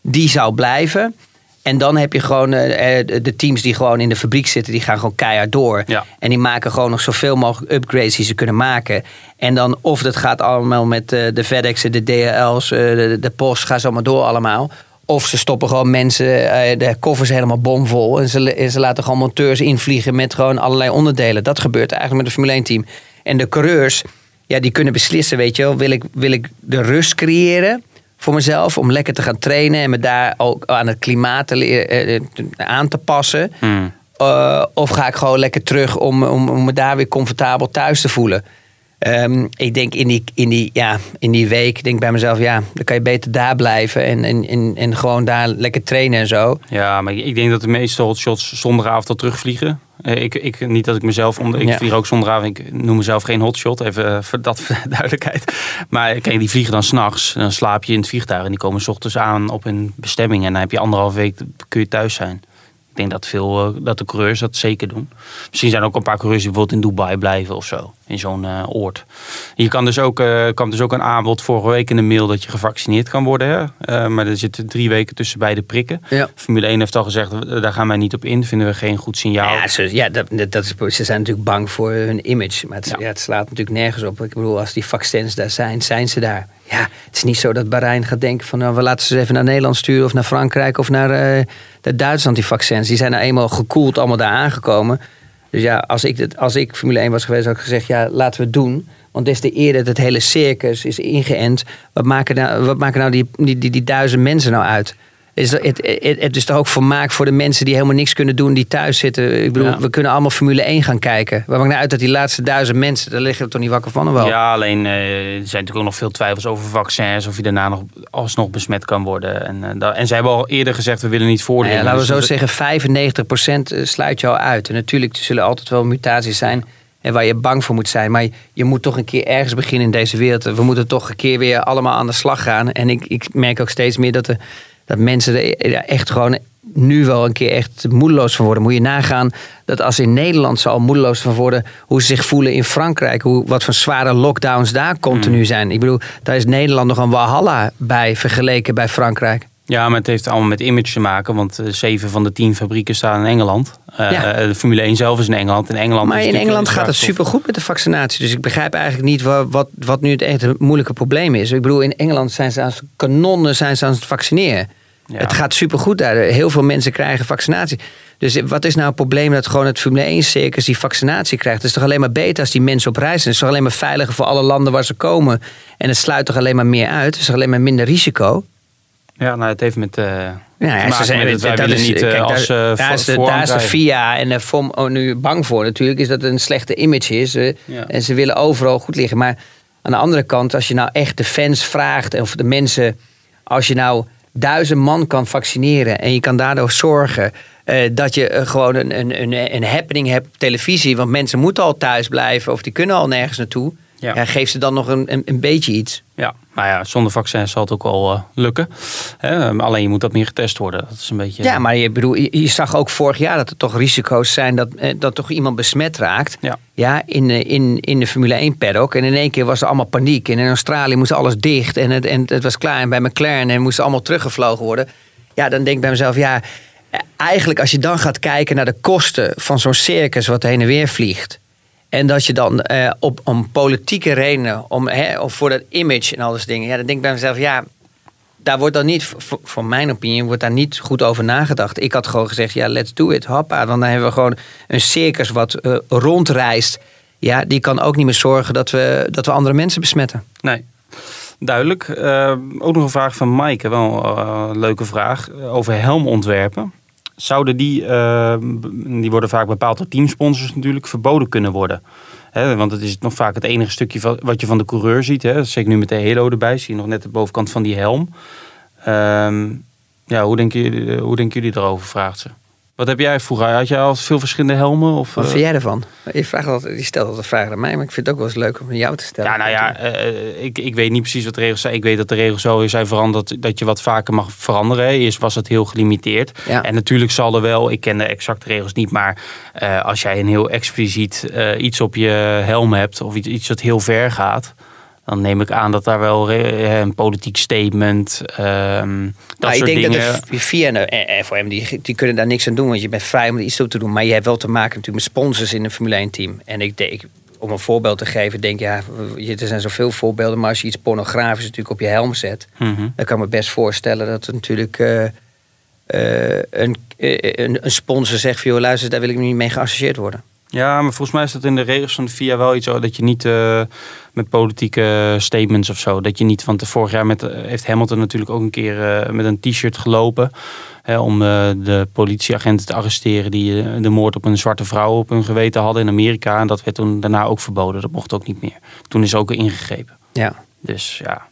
die zou blijven. En dan heb je gewoon eh, eh, de teams die gewoon in de fabriek zitten, die gaan gewoon keihard door. Ja. En die maken gewoon nog zoveel mogelijk upgrades die ze kunnen maken. En dan of dat gaat allemaal met eh, de FedEx'en, de DHL's, de, de post, gaan ze allemaal door allemaal. Of ze stoppen gewoon mensen, de koffers helemaal bomvol. En ze, en ze laten gewoon monteurs invliegen met gewoon allerlei onderdelen. Dat gebeurt eigenlijk met het Formule 1 team. En de coureurs, ja, die kunnen beslissen, weet je wel. Wil ik, wil ik de rust creëren voor mezelf om lekker te gaan trainen. En me daar ook aan het klimaat te leren, eh, eh, aan te passen. Hmm. Uh, of ga ik gewoon lekker terug om, om, om me daar weer comfortabel thuis te voelen? Ehm, ik denk in die, in, die, ja, in die week, denk ik bij mezelf, ja, dan kan je beter daar blijven en, en, en, en gewoon daar lekker trainen en zo. Ja, maar ik denk dat de meeste hotshots zondagavond al terugvliegen. Eh, Ik, ik, niet dat ik mezelf onder. Ik Ja. vlieg ook zondagavond. Ik noem mezelf geen hotshot, even eh, voor dat voor de duidelijkheid. Maar kijk, die vliegen dan s'nachts. Dan slaap je in het vliegtuig en die komen s ochtends aan op hun bestemming. En dan heb je anderhalf week, kun je thuis zijn. Ik denk dat, veel, eh, dat de coureurs dat zeker doen. Misschien zijn er ook een paar coureurs die bijvoorbeeld in Dubai blijven of zo. In zo'n eh, oord. Je kan dus, ook, eh, kwam dus ook een aanbod vorige week in de mail dat je gevaccineerd kan worden. Hè? Maar er zitten drie weken tussen beide prikken. Ja. Formule 1 heeft al gezegd, daar gaan wij niet op in. Vinden we geen goed signaal. Ja, ze, ja dat, dat- is, ze zijn natuurlijk bang voor hun image. Maar het, Ja. ja. het slaat natuurlijk nergens op. Ik bedoel, als die vaccins daar zijn, zijn ze daar. Ja, het is niet zo dat Bahrein gaat denken van... Nou, we laten ze even naar Nederland sturen of naar Frankrijk of naar, eh, naar Duitsland, die vaccins. Die zijn nou eenmaal gekoeld allemaal daar aangekomen. Dus ja, als ik, als ik Formule 1 was geweest, had ik gezegd... ja, laten we het doen. Want des te eerder dat het hele circus is ingeënt... wat maken nou, wat maken nou die, die, die duizend mensen nou uit? Is het, het, het is toch ook vermaak voor de mensen die helemaal niks kunnen doen, die thuis zitten. Ik bedoel, Ja. we kunnen allemaal Formule 1 gaan kijken. Waar maakt nou uit dat die laatste duizend mensen, daar liggen we toch niet wakker van wel? Ja, alleen eh, er zijn natuurlijk ook nog veel twijfels over vaccins. Of je daarna nog alsnog besmet kan worden. En, eh, da- en ze hebben al eerder gezegd, we willen niet Nou voordelen. ja, laten we Dus zo dat- zeggen, 95% sluit je al uit. En natuurlijk er zullen altijd wel mutaties zijn en waar je bang voor moet zijn. Maar je, je moet toch een keer ergens beginnen in deze wereld. We moeten toch een keer weer allemaal aan de slag gaan. En ik, ik merk ook steeds meer dat, de, dat mensen er ja, echt gewoon nu wel een keer echt moedeloos van worden. Moet je nagaan dat als in Nederland ze al moedeloos van worden... hoe ze zich voelen in Frankrijk. Hoe, wat voor zware lockdowns daar continu zijn. Ik bedoel, daar is Nederland nog een walhalla bij vergeleken bij Frankrijk. Ja, maar het heeft allemaal met image te maken. Want eh, zeven van de tien fabrieken staan in Engeland. Eh, Ja. eh, de Formule 1 zelf is in Engeland. In Engeland Maar in Engeland gaat het supergoed met de vaccinatie. Dus ik begrijp eigenlijk niet wat, wat, wat nu het echt moeilijke probleem is. Ik bedoel, in Engeland zijn ze als kanonnen zijn ze aan het vaccineren. Ja. Het gaat supergoed daar. Heel veel mensen krijgen vaccinatie. Dus wat is nou het probleem dat gewoon het Formule 1 circus die vaccinatie krijgt? Het is toch alleen maar beter als die mensen op reis zijn? Het is toch alleen maar veiliger voor alle landen waar ze komen? En het sluit toch alleen maar meer uit? Het is toch alleen maar minder risico? Ja, nou, het heeft met. eh Ja, te ze zijn- met het, dat is- niet eh, kijk, als daar, eh daar is de, daar is de FIA en de FOM oh, nu bang voor natuurlijk, is dat het een slechte image is. Ja. En ze willen overal goed liggen. Maar aan de andere kant, als je nou echt de fans vraagt, of de mensen, als je nou duizend man kan vaccineren en je kan daardoor zorgen eh, dat je eh, gewoon een, een, een, een happening hebt op televisie, want mensen moeten al thuis blijven of die kunnen al nergens naartoe. Ja. Ja. geef ze dan nog een, een, een beetje iets. Ja, maar ja, zonder vaccin zal het ook wel eh, lukken. Hè, alleen je moet dat meer getest worden. Dat is een beetje. Ja, maar je, bedoel, je, je zag ook vorig jaar dat er toch risico's zijn dat, eh, dat toch iemand besmet raakt. Ja. Ja, in, eh, in, in de Formule 1 paddock. En in één keer was er allemaal paniek. En in Australië moest alles dicht. En het, en het was klaar. En bij McLaren en moest allemaal teruggevlogen worden. Ja, dan denk ik bij mezelf, ja, eigenlijk als je dan gaat kijken naar de kosten van zo'n circus wat heen en weer vliegt. En dat je dan eh, op om politieke redenen, om, hè, of voor dat image en al dat soort dingen. Ja, dan denk ik bij mezelf, ja, daar wordt dan niet, voor, mijn opinie, wordt daar niet goed over nagedacht. Ik had gewoon gezegd, ja, let's do it, hoppa. Want dan hebben we gewoon een circus wat eh, rondreist. Ja, die kan ook niet meer zorgen dat we, dat we andere mensen besmetten. Nee, duidelijk. Eh, ook nog een vraag van Maaike, wel eh, een leuke vraag. eh, Over helmontwerpen. Zouden die, eh, die worden vaak bepaald door teamsponsors natuurlijk, verboden kunnen worden? Want het is nog vaak het enige stukje van, wat je van de coureur ziet. Hè? Zeker nu met de halo erbij, zie je nog net de bovenkant van die helm. Ehm, ja, hoe denken, jullie, hoe denken jullie daarover, vraagt ze. Wat heb jij vroeger? Had jij al veel verschillende helmen? Of, Wat eh, vind jij ervan? Je, vraagt altijd, je stelt altijd vragen aan mij, maar ik vind het ook wel eens leuk om aan jou te stellen. Ja, nou ja, eh, ik, ik weet niet precies wat de regels zijn. Ik weet dat de regels zo zijn veranderd dat je wat vaker mag veranderen. Eerst was het heel gelimiteerd. Ja. En natuurlijk zal er wel, ik ken de exacte regels niet, maar eh, als jij een heel expliciet eh, iets op je helm hebt of iets, iets dat heel ver gaat. Dan neem ik aan dat daar wel eh, een politiek statement, ehm dat Nou, ik soort denk dingen. dat de VIA en de FOM, die, die kunnen daar niks aan doen. Want je bent vrij om er iets toe te doen. Maar je hebt wel te maken natuurlijk met sponsors in een Formule 1 team. En ik denk, om een voorbeeld te geven, denk ja, er zijn zoveel voorbeelden. Maar als je iets pornografisch natuurlijk op je helm zet. Mhm. Dan kan ik me best voorstellen dat er natuurlijk eh, eh, een, eh, een, een sponsor zegt van... joh, luister, daar wil ik niet mee geassocieerd worden. Ja, maar volgens mij is dat in de regels van de VIA wel iets zo dat je niet eh, met politieke statements of zo. Dat je niet, want vorig jaar met, eh, heeft Hamilton natuurlijk ook een keer eh, met een t-shirt gelopen. Hè, om de politieagenten te arresteren die de moord op een zwarte vrouw op hun geweten hadden in Amerika. En dat werd toen daarna ook verboden. Dat mocht ook niet meer. Toen is ook ingegrepen. Ja. Dus ja.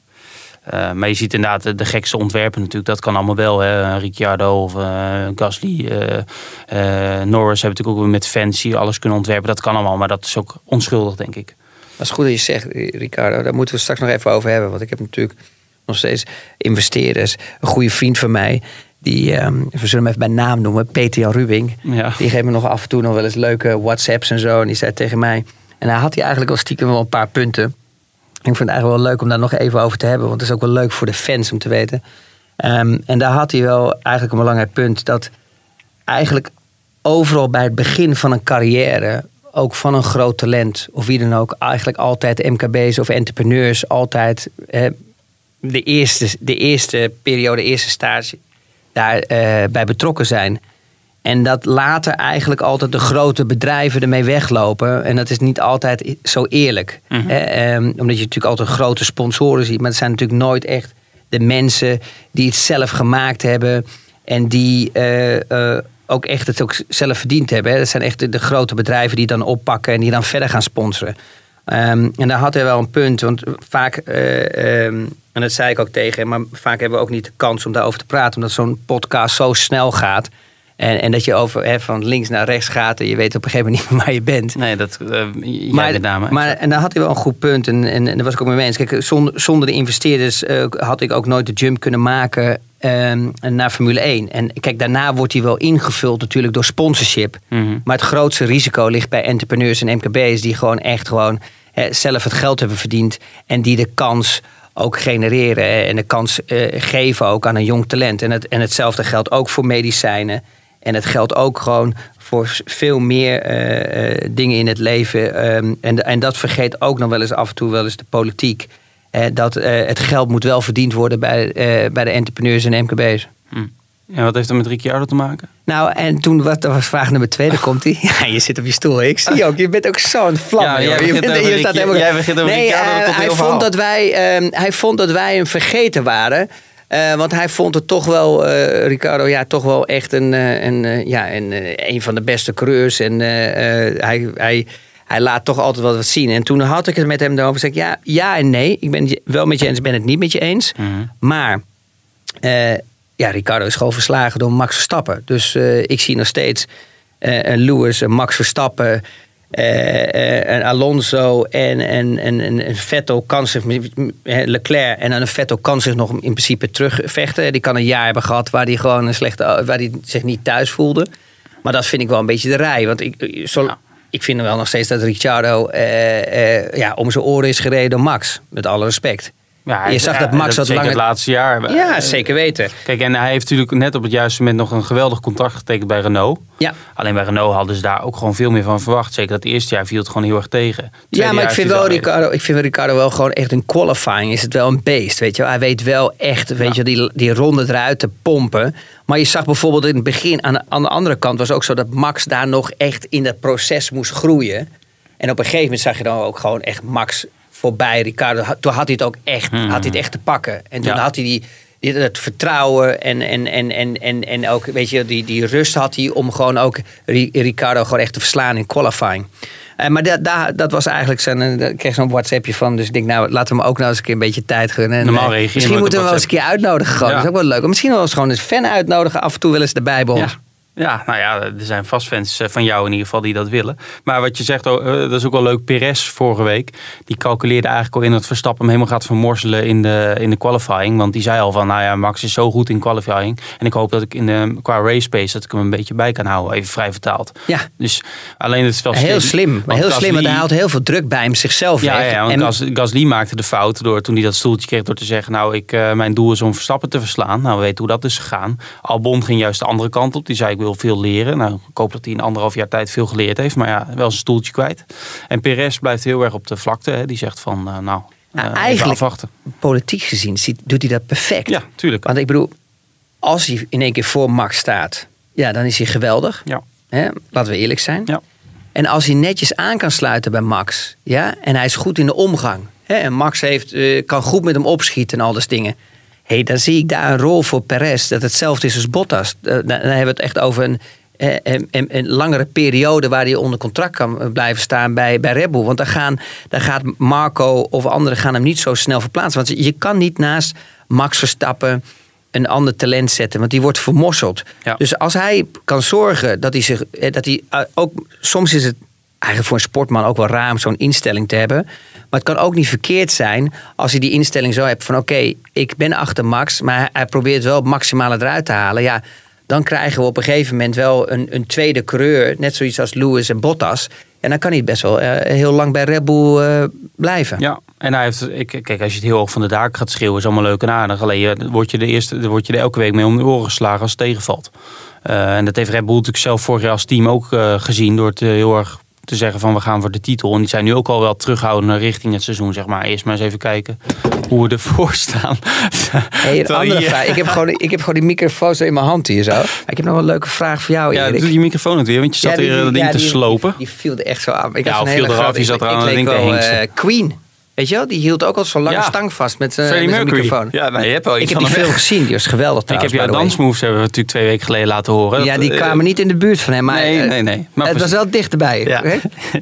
Eh, maar je ziet inderdaad de, de gekste ontwerpen natuurlijk. Dat kan allemaal wel. Hè. Ricciardo of eh, Gasly. eh, Norris hebben natuurlijk ook weer met fancy alles kunnen ontwerpen. Dat kan allemaal. Maar dat is ook onschuldig, denk ik. Dat is goed dat je zegt, Ricardo. Daar moeten we straks nog even over hebben. Want ik heb natuurlijk nog steeds investeerders. Een goede vriend van mij. Die, ehm, we zullen hem even bij naam noemen. Peter Jan Rubing. Ja. Die geeft me nog af en toe nog wel eens leuke WhatsApps en zo. En die zei tegen mij. En hij had hij eigenlijk al stiekem wel een paar punten. Ik vind het eigenlijk wel leuk om daar nog even over te hebben. Want het is ook wel leuk voor de fans om te weten. Ehm, en daar had hij wel eigenlijk een belangrijk punt. Dat eigenlijk overal bij het begin van een carrière, ook van een groot talent of wie dan ook, eigenlijk altijd MKB's of entrepreneurs altijd eh, de, eerste, de eerste periode, de eerste stage daarbij bij betrokken zijn. En dat later eigenlijk altijd de grote bedrijven ermee weglopen. En dat is niet altijd zo eerlijk. Hè, ehm, omdat je natuurlijk altijd grote sponsoren ziet. Maar het zijn natuurlijk nooit echt de mensen die het zelf gemaakt hebben. En die eh, ook echt het ook zelf verdiend hebben. Hè. Dat zijn echt de, de grote bedrijven die dan oppakken en die dan verder gaan sponsoren. Ehm, en daar had hij wel een punt. Want vaak, eh, ehm, en dat zei ik ook tegen hem, maar vaak hebben we ook niet de kans om daarover te praten. Omdat zo'n podcast zo snel gaat. En, en dat je over, hè, van links naar rechts gaat en je weet op een gegeven moment niet meer waar je bent. Nee, dat uh, jij Maar, met name. maar en daar had hij wel een goed punt. En, en, en daar was ik ook mee eens. Kijk, zonder, zonder de investeerders eh, had ik ook nooit de jump kunnen maken ehm, naar Formule 1. En kijk, daarna wordt hij wel ingevuld natuurlijk door sponsorship. Mhm. Maar het grootste risico ligt bij entrepreneurs en MKB's die gewoon echt gewoon zelf het geld hebben verdiend. En die de kans ook genereren en de kans eh, geven ook aan een jong talent. En, het, en hetzelfde geldt ook voor medicijnen. En het geldt ook gewoon voor veel meer eh, eh, dingen in het leven. Ehm, en, en dat vergeet ook nog wel eens af en toe wel eens de politiek. Dat eh, het geld moet wel verdiend worden bij, bij de entrepreneurs en MKB's. En wat heeft dat met Ricciardo te maken? Nou, en toen wat, dat was vraag nummer twee, daar komt hij. Ja, je zit op je stoel. Ik zie ook, je bent ook zo'n vlam. Ja, jij begint over je staat Ricci- helemaal- jij begint over nee, Ricciardo, hij, vond dat wij, eh, hij vond dat wij hem vergeten waren. Eh, want hij vond het toch wel, eh, Ricardo, ja, toch wel echt een, eh, een, ja, een, een van de beste coureurs. En hij, hij, hij laat toch altijd wat, wat zien. En toen had ik het met hem erover. Zeg ik, ja, ja en nee. Ik ben het wel met je eens, ben het niet met je eens. Mhm. Maar ja, Ricardo is gewoon verslagen door Max Verstappen. Dus ik zie nog steeds een Lewis, een Max Verstappen, een Alonso en, en, en, en een Vettel kan zich, eh, Leclerc en een Vettel kan zich nog in principe terugvechten. Die kan een jaar hebben gehad waar hij gewoon een slechte, waar hij zich niet thuis voelde. Maar dat vind ik wel een beetje de rij. Want ik, zo, ik vind wel nog steeds dat Ricciardo eh, eh, ja, om zijn oren is gereden door Max. Met alle respect. Ja, Je zag dat Max zeker langer- het laatste jaar. Ja, Eh, zeker weten. Kijk, en hij heeft natuurlijk net op het juiste moment nog een geweldig contract getekend bij Renault. Ja. Alleen bij Renault hadden ze daar ook gewoon veel meer van verwacht. Zeker dat eerste jaar viel het gewoon heel erg tegen. Ja, maar ik vind, wel Ricardo, ik vind Ricardo wel gewoon echt een qualifying. Is het wel een beest, weet je wel. Hij weet wel echt, weet je, die, die ronde eruit te pompen. Maar je zag bijvoorbeeld in het begin, aan de, aan de andere kant was ook zo dat Max daar nog echt in dat proces moest groeien. En op een gegeven moment zag je dan ook gewoon echt Max voorbij Ricardo. Toen had hij het ook echt, had hij het echt te pakken. En toen Ja. had hij die, die, het vertrouwen en, en, en, en, en, en ook, weet je, die, die rust had hij om gewoon ook Ri- Ricardo gewoon echt te verslaan in qualifying. Eh, maar dat, dat, dat was eigenlijk zijn. eh, Ik kreeg zo'n WhatsAppje van. Dus ik denk, nou, laten we hem ook nou eens een keer een beetje tijd gunnen. En, Normaal eh, Misschien moeten we hem wel eens een keer uitnodigen. Gewoon. Ja. Dat is ook wel leuk. Of misschien wel eens gewoon een fan uitnodigen. Af en toe wel eens erbij bij ons. Ja. Ja, nou ja, er zijn vast fans eh, van jou in ieder geval die dat willen. Maar wat je zegt, oh, eh, dat is ook wel leuk. Perez vorige week, die calculeerde eigenlijk al in dat Verstappen hem helemaal gaat vermorzelen in de, in de qualifying. Want die zei al van, nou ja, Max is zo goed in qualifying. En ik hoop dat ik in de, qua race pace, dat ik hem een beetje bij kan houden. Even vrij vertaald. Ja. Dus alleen het is wel Heel slim. Maar heel slim, want hij haalt heel veel druk bij hem zichzelf ja, weg. ja, want En- Gas, Gasly maakte de fout door toen hij dat stoeltje kreeg door te zeggen: Nou, ik, eh, mijn doel is om Verstappen te verslaan. Nou, we weten hoe dat is gegaan. Albon ging juist de andere kant op. Die zei: Ik wil veel leren. Nou, ik hoop dat hij in anderhalf jaar tijd veel geleerd heeft. Maar ja, wel zijn stoeltje kwijt. En Perez blijft heel erg op de vlakte. Hè. Die zegt van: eh, Nou, Nou, eh, eigenlijk- afwachten. politiek gezien ziet, doet hij dat perfect. Ja, tuurlijk. Want ik bedoel, als hij in één keer voor Max staat, ja, dan is hij geweldig. Ja. Hè? Laten we eerlijk zijn. Ja. En als hij netjes aan kan sluiten bij Max, ja, en hij is goed in de omgang, hè, en Max heeft, eh, kan goed met hem opschieten en al dat dingen. Hey, dan zie ik daar een rol voor Perez dat hetzelfde is als Bottas. Eh, dan, dan hebben we het echt over een, eh, een, een, een langere periode waar hij onder contract kan blijven staan bij, bij Red Bull. Want dan, gaan, dan gaat Marco of anderen gaan hem niet zo snel verplaatsen. Want je kan niet naast Max Verstappen een ander talent zetten, want die wordt vermosseld. Ja. Dus als hij kan zorgen dat hij zich, eh, dat hij ook, soms is het eigenlijk voor een sportman ook wel raar om zo'n instelling te hebben. Maar het kan ook niet verkeerd zijn als hij die instelling zo hebt van oké, ik ben achter Max, maar hij- probeert wel het maximale eruit te halen. Ja, dan krijgen we op een gegeven moment wel een, een tweede coureur, net zoiets als Lewis en Bottas. En dan kan hij best wel eh, heel lang bij Red Bull eh, blijven. Ja, en hij heeft, kijk, als je het heel hoog van de daak gaat schreeuwen, is allemaal leuk en aardig. Alleen je, word je, de eerste, je er elke week mee om de oren geslagen als het tegenvalt. Eh, en dat heeft Red Bull natuurlijk zelf vorig jaar als team ook gezien. Door het heel erg te zeggen van we gaan voor de titel. En die zijn nu ook al wel terughoudend richting het seizoen, zeg maar. Eerst maar eens even kijken hoe we ervoor staan. Hey, een andere je- vraag. Ik heb, gewoon, ik heb gewoon die microfoon zo in mijn hand hier zo. Ik heb nog wel een leuke vraag voor jou, Ja, Erik. doe je microfoon het weer, want je zat Ja, die- weer dat ding ja, te die- slopen. Die viel er echt zo aan. Ik Ja, of viel eraf, je zat er aan leek ding te eh, Queen. Weet je wel? Die hield ook al zo lang Ja. een stang vast met, zijn microfoon. Ja, nou, je hebt wel ik heb die veel gezien. Die was geweldig Ik heb trouwens, jouw dansmoves hebben we natuurlijk twee weken geleden laten horen. Ja, die eh, kwamen niet in de buurt van hem. Maar, Nee, eh, nee, nee. Maar het was wel dichterbij. Ja. hè?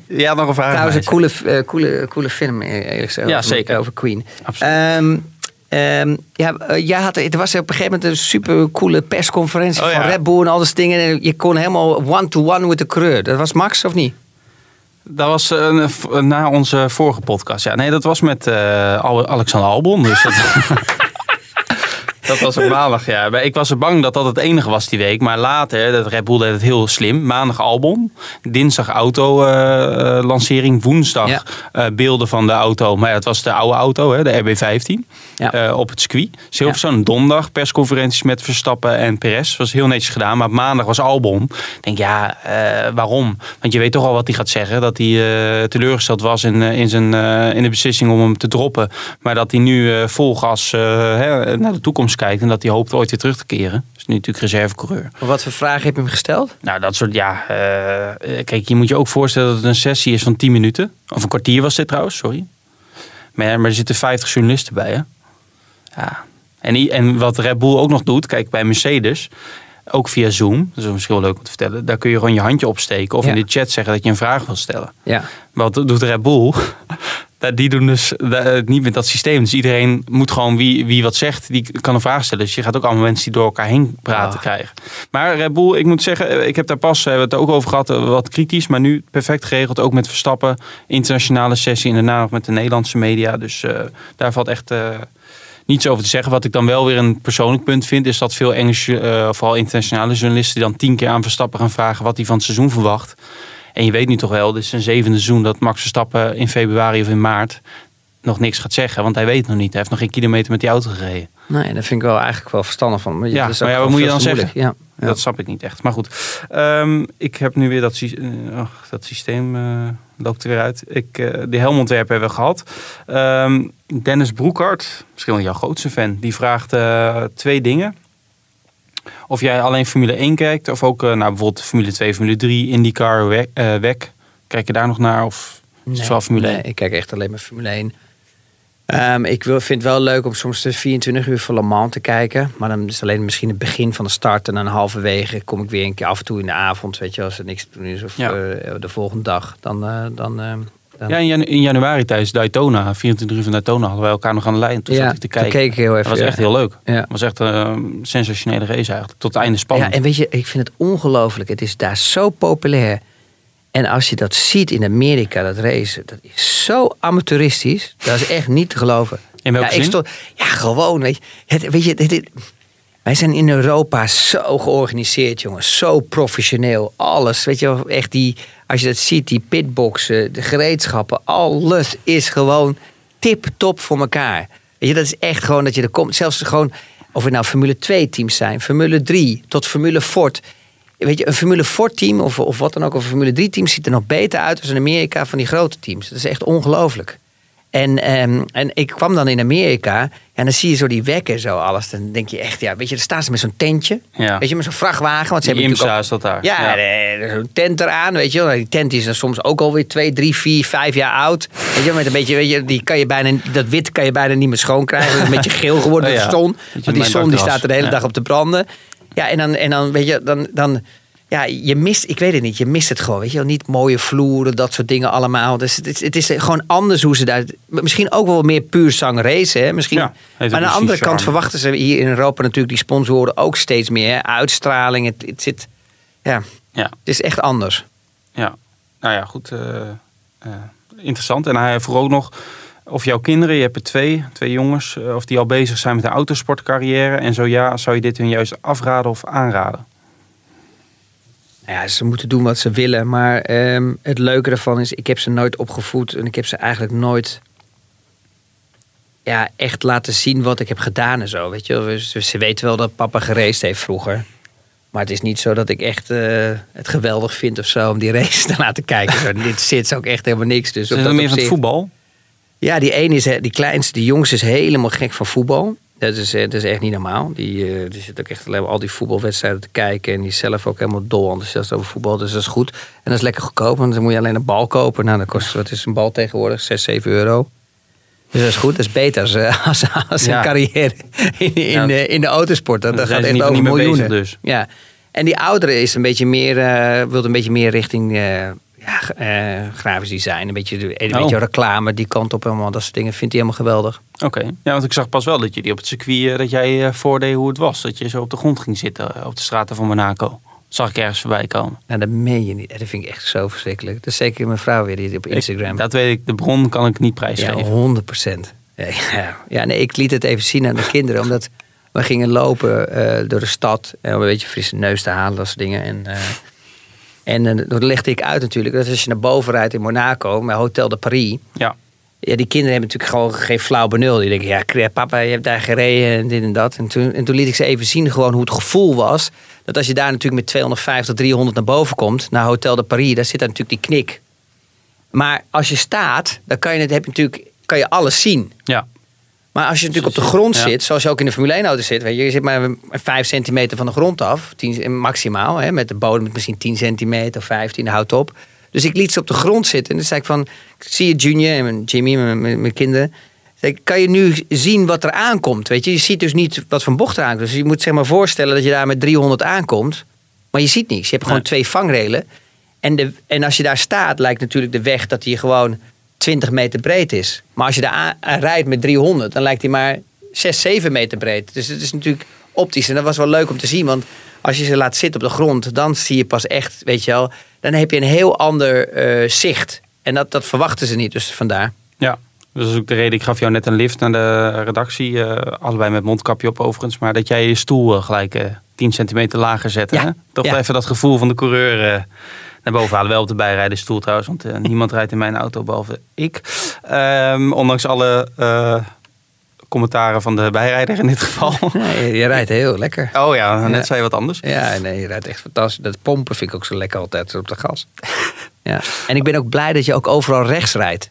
Ja, nog een vraag. Trouwens, een coole, eh, coole, coole film. eerlijk gezegd, Ja, over- zeker. Over Queen. Absoluut. Ehm, ehm, ja, jij had, er was op een gegeven moment een super coole persconferentie Oh, van ja. Red Bull en al dat dingen. En je kon helemaal one-to-one met de coureur. Dat was Max of niet? Dat was eh, een- na onze vorige podcast. Ja, nee, dat was met eh, Al- Alexander Albon. Dus dat, dat was op maandag, ja. Maar Ik was er bang dat dat het enige was die week. Maar later, dat Red Bull deed het heel slim. Maandag Albon. Dinsdag auto-lancering. Woensdag Ja. eh, beelden van de auto. Maar ja, het was de oude auto, hè, de RB15. Ja. eh, op het circuit. Silverstone, donderdag persconferenties met Verstappen en Perez. Was heel netjes gedaan. Maar maandag was Albon. Ik denk, ja, eh, waarom? Want je weet toch al wat hij gaat zeggen. Dat hij eh, teleurgesteld was in, eh, in, zijn, eh, in de beslissing om hem te droppen. Maar dat hij nu eh, vol gas eh, hè, naar de toekomst toekomst kijkt en dat hij hoopt ooit weer terug te keren. Is nu natuurlijk reservecoureur. Maar wat voor vragen heb je hem gesteld? Nou, dat soort, ja. eh, kijk, je moet je ook voorstellen dat het een sessie is van 10 minuten. Of een kwartier was dit trouwens, sorry. Maar, maar er zitten 50 journalisten bij, hè? Ja. En, en wat Red Bull ook nog doet, kijk, bij Mercedes, ook via Zoom, dat is misschien wel leuk om te vertellen, daar kun je gewoon je handje opsteken of Ja. in de chat zeggen dat je een vraag wil stellen. Ja. Wat doet Red Bull? Die doen dus eh, niet met dat systeem. Dus iedereen moet gewoon wie, wie wat zegt, die kan een vraag stellen. Dus je gaat ook allemaal mensen die door elkaar heen praten Ah. krijgen. Maar Red Bull, ik moet zeggen, eh, ik heb daar pas eh, we hebben het ook over gehad, eh, wat kritisch. Maar nu perfect geregeld, ook met Verstappen. Internationale sessie en daarna nog met de Nederlandse media. Dus eh, daar valt echt eh, niets over te zeggen. Wat ik dan wel weer een persoonlijk punt vind, is dat veel Engelse, eh, vooral internationale journalisten, die dan tien keer aan Verstappen gaan vragen wat hij van het seizoen verwacht. En je weet nu toch wel, dit is zijn zevende seizoen dat Max Verstappen in februari of in maart nog niks gaat zeggen. Want hij weet nog niet. Hij heeft nog geen kilometer met die auto gereden. Nee, dat vind ik wel eigenlijk wel verstandig van. Maar Ja, maar ja, wat moet je dan moeilijk. Ja. Dat snap ik niet echt. Maar goed, Ehm, ik heb nu weer dat, sy- eh, ach, dat systeem eh, loopt er weer uit. Ik, eh de helmontwerp hebben we gehad. Ehm, Dennis Broekhart, misschien wel jouw grootste fan, die vraagt twee dingen. Of jij alleen Formule 1 kijkt, of ook eh, nou, bijvoorbeeld Formule 2, Formule 3, IndyCar, WEC. eh. Kijk je daar nog naar? Of is het wel Formule 1? Nee, ik kijk echt alleen maar Formule 1. Ehm, ik wil, vind het wel leuk om soms de 24 uur voor Le Mans te kijken. Maar dan is het alleen misschien het begin van de start. En dan halverwege kom ik weer een keer af en toe in de avond. Weet je, als er niks te doen is. Of Ja. eh, de volgende dag. Dan, dan, eh, dan Ja, in, janu- in januari tijdens Daytona, 24 uur van Daytona, hadden wij elkaar nog aan de lijn. Toen Ja, zat ik te toen kijken. keek ik heel even, Dat was echt heel leuk. Ja. Het was echt een sensationele race eigenlijk. Tot het einde spannend. Ja, en weet je, ik vind het ongelooflijk. Het is daar zo populair. En als je dat ziet in Amerika, dat race, dat is zo amateuristisch. Dat is echt niet te geloven. In welke ja, ik zin? stond- ja, gewoon, weet je. Het, weet je dit- dit- wij zijn in Europa zo georganiseerd, jongens. Zo professioneel. Alles, weet je wel, echt die... Als je dat ziet, die pitboxen, de gereedschappen. Alles is gewoon tip-top voor elkaar. Weet je, dat is echt gewoon dat je er komt. Zelfs gewoon, of het nou Formule 2 teams zijn, Formule 3 tot Formule Ford. Weet je, een Formule Ford team of, of wat dan ook, of een Formule 3 team ziet er nog beter uit dan in Amerika van die grote teams. Dat is echt ongelooflijk. En, ehm, en ik kwam dan in Amerika en dan zie je zo die wekken zo alles. Dan denk je echt, ja, weet je, dan staan ze met zo'n tentje. Ja. Weet je, met zo'n vrachtwagen. Want ze Die hebben IMSA is dat daar. ja, Ja. er is zo'n tent eraan, weet je wel. Die tent is dan soms ook alweer twee, drie, vier, vijf jaar oud. Weet je, met een beetje, weet je, die kan je bijna, dat wit kan je bijna niet meer schoon krijgen. Een beetje geel geworden, Oh de zon. Want die zon die staat er de hele dag op te branden. Ja, en dan, en dan weet je, dan, dan, ja, je mist, ik weet het niet, je mist het gewoon, weet je wel. Niet mooie vloeren, dat soort dingen allemaal. Dus het is, het is gewoon anders hoe ze daar, misschien ook wel meer puur zang racen, hè. Misschien, Ja, maar aan de andere charme. kant verwachten ze hier in Europa natuurlijk die sponsoren ook steeds meer. hè. Uitstraling, het, het zit, ja, Ja, het is echt anders. ja. Nou ja, goed. eh, eh, interessant. En hij vroeg ook nog of jouw kinderen, je hebt er twee, twee jongens, eh, of die al bezig zijn met een autosportcarrière. En zo ja, zou je dit hun juist afraden of aanraden? Ja, ze moeten doen wat ze willen. Maar ehm, het leuke ervan is, ik heb ze nooit opgevoed. En ik heb ze eigenlijk nooit ja, echt laten zien wat ik heb gedaan en zo. Weet je? Dus, ze weten wel dat papa gereisd heeft vroeger. Maar het is niet zo dat ik echt eh, het geweldig vind of zo om die race te laten kijken. Dit zit ook echt helemaal niks. Dus op dat meer van het voetbal? Ja, die ene is, die kleinste, die jongste is helemaal gek van voetbal. Dat is, eh, dat is echt niet normaal. Die, eh, die zit ook echt alleen maar al die voetbalwedstrijden te kijken. En die is zelf ook helemaal dol enthousiast over voetbal. Dus dat is goed. En dat is lekker goedkoop, want dan moet je alleen een bal kopen. Nou, dat kost, wat is een bal tegenwoordig? 6, 7 euro. Dus dat is goed. Dat is beter als, eh, als, als Ja. een carrière in, in, Ja. de, in de autosport. Dat, gaat echt niet- over miljoenen. dus. Ja. En die oudere is een beetje meer, eh wil een beetje meer richting ja, eh, grafisch design. Een beetje, een Oh. beetje reclame, die kant op helemaal. Dat soort dingen vindt hij helemaal geweldig. Oké. Ja, want ik zag pas wel dat jullie op het circuit, eh, dat jij eh, voordeed hoe het was. Dat je zo op de grond ging zitten op de straten van Monaco. Zag ik ergens voorbij komen. Nou, dat meen je niet. Dat vind ik echt zo verschrikkelijk. Dat is zeker mijn vrouw weer die op Instagram. Ik- dat weet ik, de bron kan ik niet ja, prijsgeven. 100 procent. Ja, ja. ja, nee, ik liet het even zien aan de kinderen. Omdat we gingen lopen door de stad. En om een beetje frisse neus te halen, dat soort dingen. En, en eh, dat legde ik uit natuurlijk. Dat als je naar boven rijdt in Monaco, met Hotel de Paris. Ja. Ja, die kinderen hebben natuurlijk gewoon geen flauw benul. Die denken, ja, papa, je hebt daar gereden en dit en dat. En toen, en toen liet ik ze even zien gewoon hoe het gevoel was. Dat als je daar natuurlijk met 250, 300 naar boven komt, naar Hotel de Paris, daar zit daar natuurlijk die knik. Maar als je staat, dan kan je, het, heb je natuurlijk, kan je alles zien. Ja. Maar als je natuurlijk op de grond zit, zoals je ook in de Formule 1 auto zit, weet je, je zit maar 5 centimeter van de grond af, 10, maximaal, hè, met de bodem misschien 10 centimeter of 15, houdt op. Dus ik liet ze op de grond zitten en dan zei ik van, ik zie je Junior en mijn Jimmy, mijn, mijn, mijn kinderen, kan je nu zien wat er aankomt? Weet je, je ziet dus niet wat voor bocht er aankomt. Dus je moet zeg maar voorstellen dat je daar met 300 aankomt, maar je ziet niets. Je hebt gewoon Nee. twee vangrelen. En, de, en als je daar staat, lijkt natuurlijk de weg dat die gewoon 20 meter breed is. Maar als je daar aan- rijdt met 300, dan lijkt die maar 6, 7 meter breed. Dus het is natuurlijk optisch. En dat was wel leuk om te zien. Want als je ze laat zitten op de grond, dan zie je pas echt, weet je wel, dan heb je een heel ander eh, zicht. En dat, dat verwachten ze niet, dus vandaar. Ja, dus dat is ook de reden. Ik gaf jou net een lift naar de redactie. eh, allebei met mondkapje op overigens. Maar dat jij je stoel eh, gelijk eh 10 centimeter lager zette. Ja, Hè? Toch ja. even dat gevoel van de coureur eh, naar boven halen. Wel op de bijrijden stoel trouwens. Want eh, niemand rijdt in mijn auto behalve ik. Ehm, ondanks alle eh, commentaren van de bijrijder in dit geval. Nee, je rijdt heel lekker. Oh ja, net Ja. zei je wat anders. Ja, nee, je rijdt echt fantastisch. Dat pompen vind ik ook zo lekker altijd op de gas. Ja. En ik ben ook blij dat je ook overal rechts rijdt.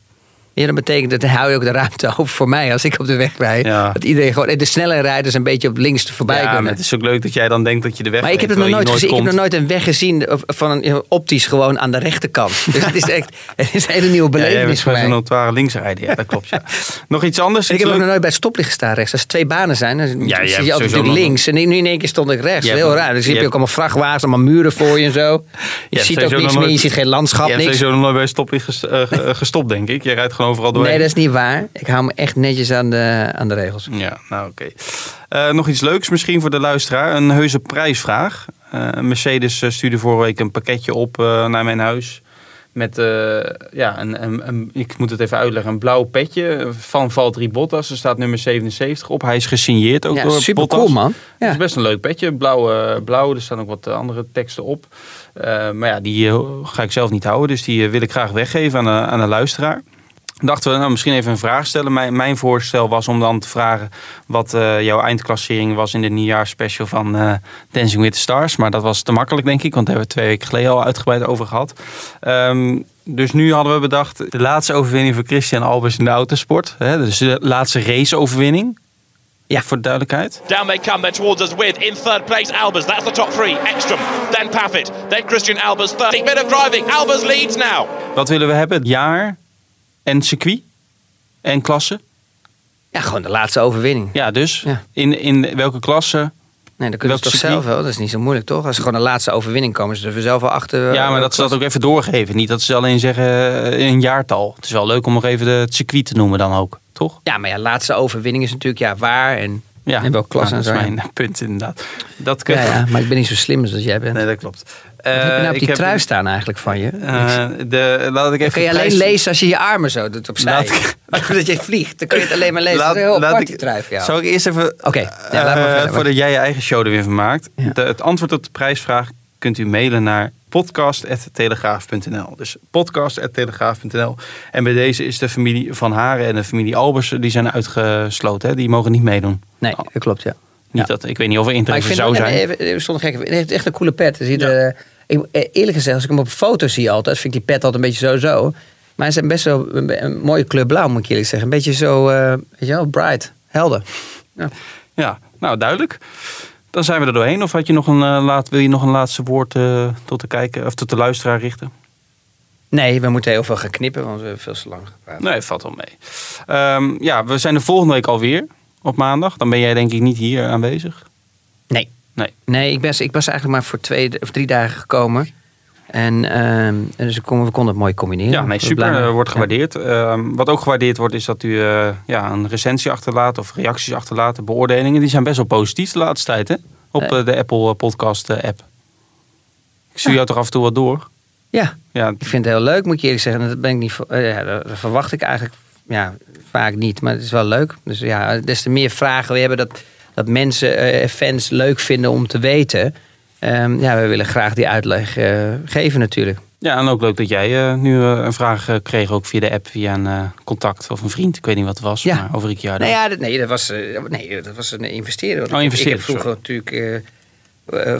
Ja, dat betekent dat dan hou je ook de ruimte over voor mij als ik op de weg rijd. Ja. Dat iedereen gewoon, de snelle rijders een beetje op links voorbij Ja, maar kunnen. het is ook leuk dat jij dan denkt dat je de weg Maar ik heb het nog nooit gezien. Ik heb nog nooit een weg gezien van een, ja, optisch gewoon aan de rechterkant. Dus het is echt het is een hele nieuwe Ja, belevenis voor gewoon mij. zo'n notoire linksrijder. Ja, dat klopt. Ja. Nog iets anders? Ik heb ook nog leuk? nooit bij het stoplicht staan rechts. Als er twee banen zijn, dan zie je altijd natuurlijk links. En nu in één keer stond ik rechts. Heel raar. Dus je heb je hebt- ook allemaal vrachtwagens, allemaal muren voor je en zo. Je, ziet ook niks meer, je ziet geen landschap, Je hebt sowieso nog nooit bij een stoplicht eh, ge- gestopt, denk ik. Je rijdt gewoon overal doorheen. Nee, dat is niet waar. Ik hou me echt netjes aan de, aan de regels. Ja, nou oké. Eh, nog iets leuks misschien voor de luisteraar. Een heuse prijsvraag. Eh, Mercedes eh, stuurde vorige week een pakketje op naar mijn huis. Met, ja, een, een, een- ik moet het even uitleggen, een blauw petje van Valtteri Bottas. Er staat nummer 77 op. Hij is gesigneerd ook Ja, door super Bottas. cool man. Het Ja. is best een leuk petje. Blauw, blauw. Er staan ook wat andere teksten op. Maar ja, die ga ik zelf niet houden. Dus die wil ik graag weggeven aan aan de luisteraar. Dachten we, nou, misschien even een vraag stellen. Mijn, mijn voorstel was om dan te vragen wat eh, jouw eindklassering was in de nieuwjaarsspecial van eh, Dancing with the Stars. Maar dat was te makkelijk, denk ik, want daar hebben we twee weken geleden al uitgebreid over gehad. Ehm, dus nu hadden we bedacht de laatste overwinning voor Christian Albers in de autosport. Hè, dus de laatste race-overwinning. Ja. Voor de duidelijkheid. Down they come, they're towards us with, in third place, Albers. That's the top three. Ekstrom, then Paffett, then Christian Albers. 30 minute driving. Albers leads now. Wat willen we hebben? Het jaar en circuit en klasse. ja, gewoon de laatste overwinning. Ja, dus Ja. In, in welke klasse? Nee, dat kunnen ze toch circuit? zelf wel. Dat is niet zo moeilijk, toch? Als ze gewoon de laatste overwinning komen, ze er zelf wel achter. eh, Ja, maar dat ze dat ook even doorgeven. Niet dat ze alleen zeggen eh, een jaartal. Het is wel leuk om nog even de, het circuit te noemen dan ook, toch? Ja, maar ja, laatste overwinning is natuurlijk ja, waar en, Ja, en welke klas Nou, en zo. dat is mijn punt inderdaad. Dat kun Ja, ja, maar ik ben niet zo slim als jij bent. Nee, dat klopt. Wat heb je nou op ik die heb- trui staan eigenlijk van je? eh, de, laat ik even kan je alleen prijs- lezen als je je armen zo doet opzij. Laat ik- dat je vliegt, dan kun je het alleen maar lezen. Laat- dat is een heel laat apart ik- die trui voor jou. Zal ik eerst even... Oké, ja, maar eh, voordat jij je eigen show er weer van maakt. Ja. De- het antwoord op de prijsvraag kunt u mailen naar podcast.telegraaf.nl. Dus podcast.telegraaf.nl. En bij deze is de familie Van Haren en de familie Albers, die zijn uitgesloten. Hè? Die mogen niet meedoen. Nee, dat klopt, ja. Niet Ja. dat, ik weet niet of er interesse zou zijn. even, even zonder gek, echt een coole pet. Je ziet, Ja. Eh, ik, eerlijk gezegd, als ik hem op een foto zie altijd, vind ik die pet altijd een beetje zo-zo. Maar hij is best wel een, een mooie kleur blauw, moet ik eerlijk zeggen. Een beetje zo, eh, weet je wel, bright, helder. Ja. Ja, nou duidelijk. Dan zijn we er doorheen. Of had je nog een, eh, laat, wil je nog een laatste woord tot de kijker of tot de luisteraar richten? Nee, we moeten heel veel gaan knippen, want we hebben veel te lang gepraat. Nee, valt wel mee. Ehm, ja, we zijn de volgende week alweer op maandag. Dan ben jij denk ik niet hier aanwezig. Nee. Nee. Nee, ik, ben, ik was eigenlijk maar voor twee of drie dagen gekomen. En, ehm, dus we konden, we konden het mooi combineren. Ja, nee, super. wordt Ja. gewaardeerd. Ehm, wat ook gewaardeerd wordt is dat u eh, ja, een recensie achterlaat of reacties achterlaat. Beoordelingen, die zijn best wel positief de laatste tijd hè? op Eh. de Apple Podcast eh, app. Ik stuur jou toch af en toe wat door. Ja, Ja, ik vind het heel leuk, moet ik eerlijk zeggen. Dat, ben ik niet, ja, dat verwacht ik eigenlijk ja, vaak niet, maar het is wel leuk. Dus ja, des te meer vragen we hebben dat, dat mensen, eh, fans leuk vinden om te weten. Ehm, ja, we willen graag die uitleg eh, geven natuurlijk. ja, en ook leuk dat jij eh, nu een vraag kreeg, ook via de app, via een contact of een vriend. Ik weet niet wat het was, Ja. maar over Ricciardo. Nou ja, dat, nee, dat was, nee, dat was een investeerder. Oh, ik- investeerder, Ik heb vroeger natuurlijk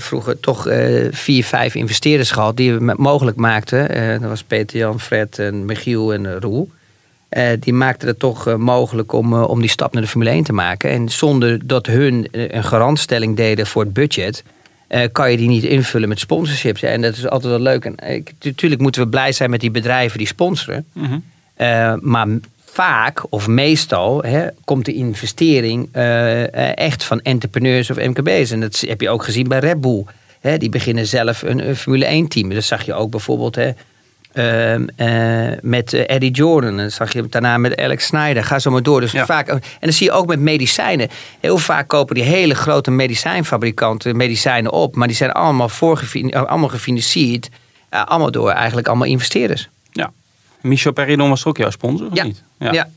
vroeger toch vier, vijf investeerders gehad die het mogelijk maakten. Dat was Peter Jan, Fred en Michiel en Roel. Eh, die maakten het toch eh, mogelijk om, eh, om die stap naar de Formule 1 te maken. En zonder dat hun een garantstelling deden voor het budget, kan je die niet invullen met sponsorships. En dat is altijd wel leuk. En natuurlijk moeten we blij zijn met die bedrijven die sponsoren. Mhm. Maar vaak of meestal hè, komt de investering echt van entrepreneurs of MKB's. En dat heb je ook gezien bij Red Bull. Hè, die beginnen zelf een, een Formule 1 team. Dat zag je ook bijvoorbeeld hè, ehm, eh, met eh, Eddie Jordan. En zag je daarna met Alex Snyder. Ga zo maar door. Dus Ja. vaak, en dat zie je ook met medicijnen. Heel vaak kopen die hele grote medicijnfabrikanten medicijnen op. Maar die zijn allemaal, eh, allemaal gefinancierd. allemaal door eigenlijk allemaal investeerders. Ja. Michel Perridon was ook jouw sponsor, of Ja. niet? ja.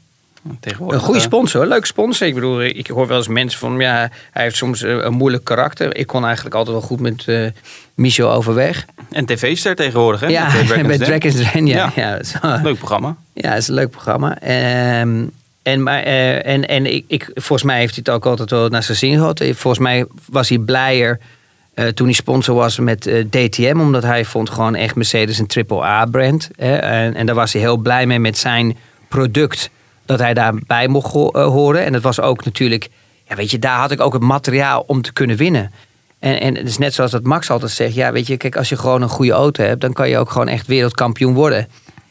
Tegenwoordig, Een goede eh, sponsor, een leuke sponsor. Ik bedoel, ik hoor wel eens mensen van, ja, hij heeft soms eh, een moeilijk karakter. Ik kon eigenlijk altijd wel goed met eh Michel overweg. En tv-ster tegenwoordig, hè? Ja, Met, Dragon's met Den. Dragons Den, ja. Ja. Is Leuk programma. ja, het is een leuk programma. Ehm, en maar, en, en ik, ik, volgens mij heeft hij het ook altijd wel naar zijn zin gehad. Eh, Volgens mij was hij blijer toen hij sponsor was met DTM. Omdat hij vond gewoon echt Mercedes een triple-A-brand. En, en daar was hij heel blij mee met zijn product. Dat hij daarbij mocht eh, horen. En dat was ook natuurlijk... Ja, weet je, daar had ik ook het materiaal om te kunnen winnen. En, en het is net zoals dat Max altijd zegt. Ja, weet je, kijk, als je gewoon een goede auto hebt... dan kan je ook gewoon echt wereldkampioen worden.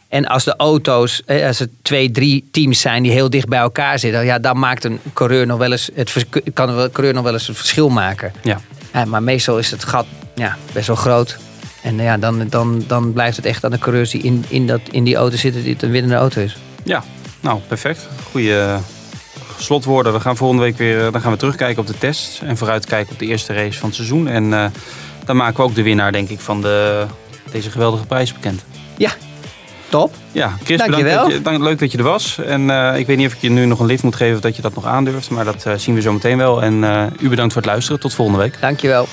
En als de auto's, eh, als er twee, drie teams zijn die heel dicht bij elkaar zitten, ja, dan maakt een coureur nog wel eens het kan een coureur nog wel eens een verschil maken. Ja. Ja, maar meestal is het gat ja, best wel groot. En ja, dan, dan, dan blijft het echt aan de coureurs die in, in, dat, in die auto zitten, die het een winnende auto is. Ja, nou perfect. Goeie eh, slotwoorden. We gaan volgende week weer eh, dan gaan we terugkijken op de test. En vooruitkijken op de eerste race van het seizoen. En eh, dan maken we ook de winnaar, denk ik, van de, deze geweldige prijs bekend. Ja, top. Ja, Chris, Dankjewel. bedankt dat je, dank, leuk dat je er was. En ik weet niet of ik je nu nog een lift moet geven of dat je dat nog aandurft. Maar dat zien we zo meteen wel. En u bedankt voor het luisteren. Tot volgende week. Dankjewel.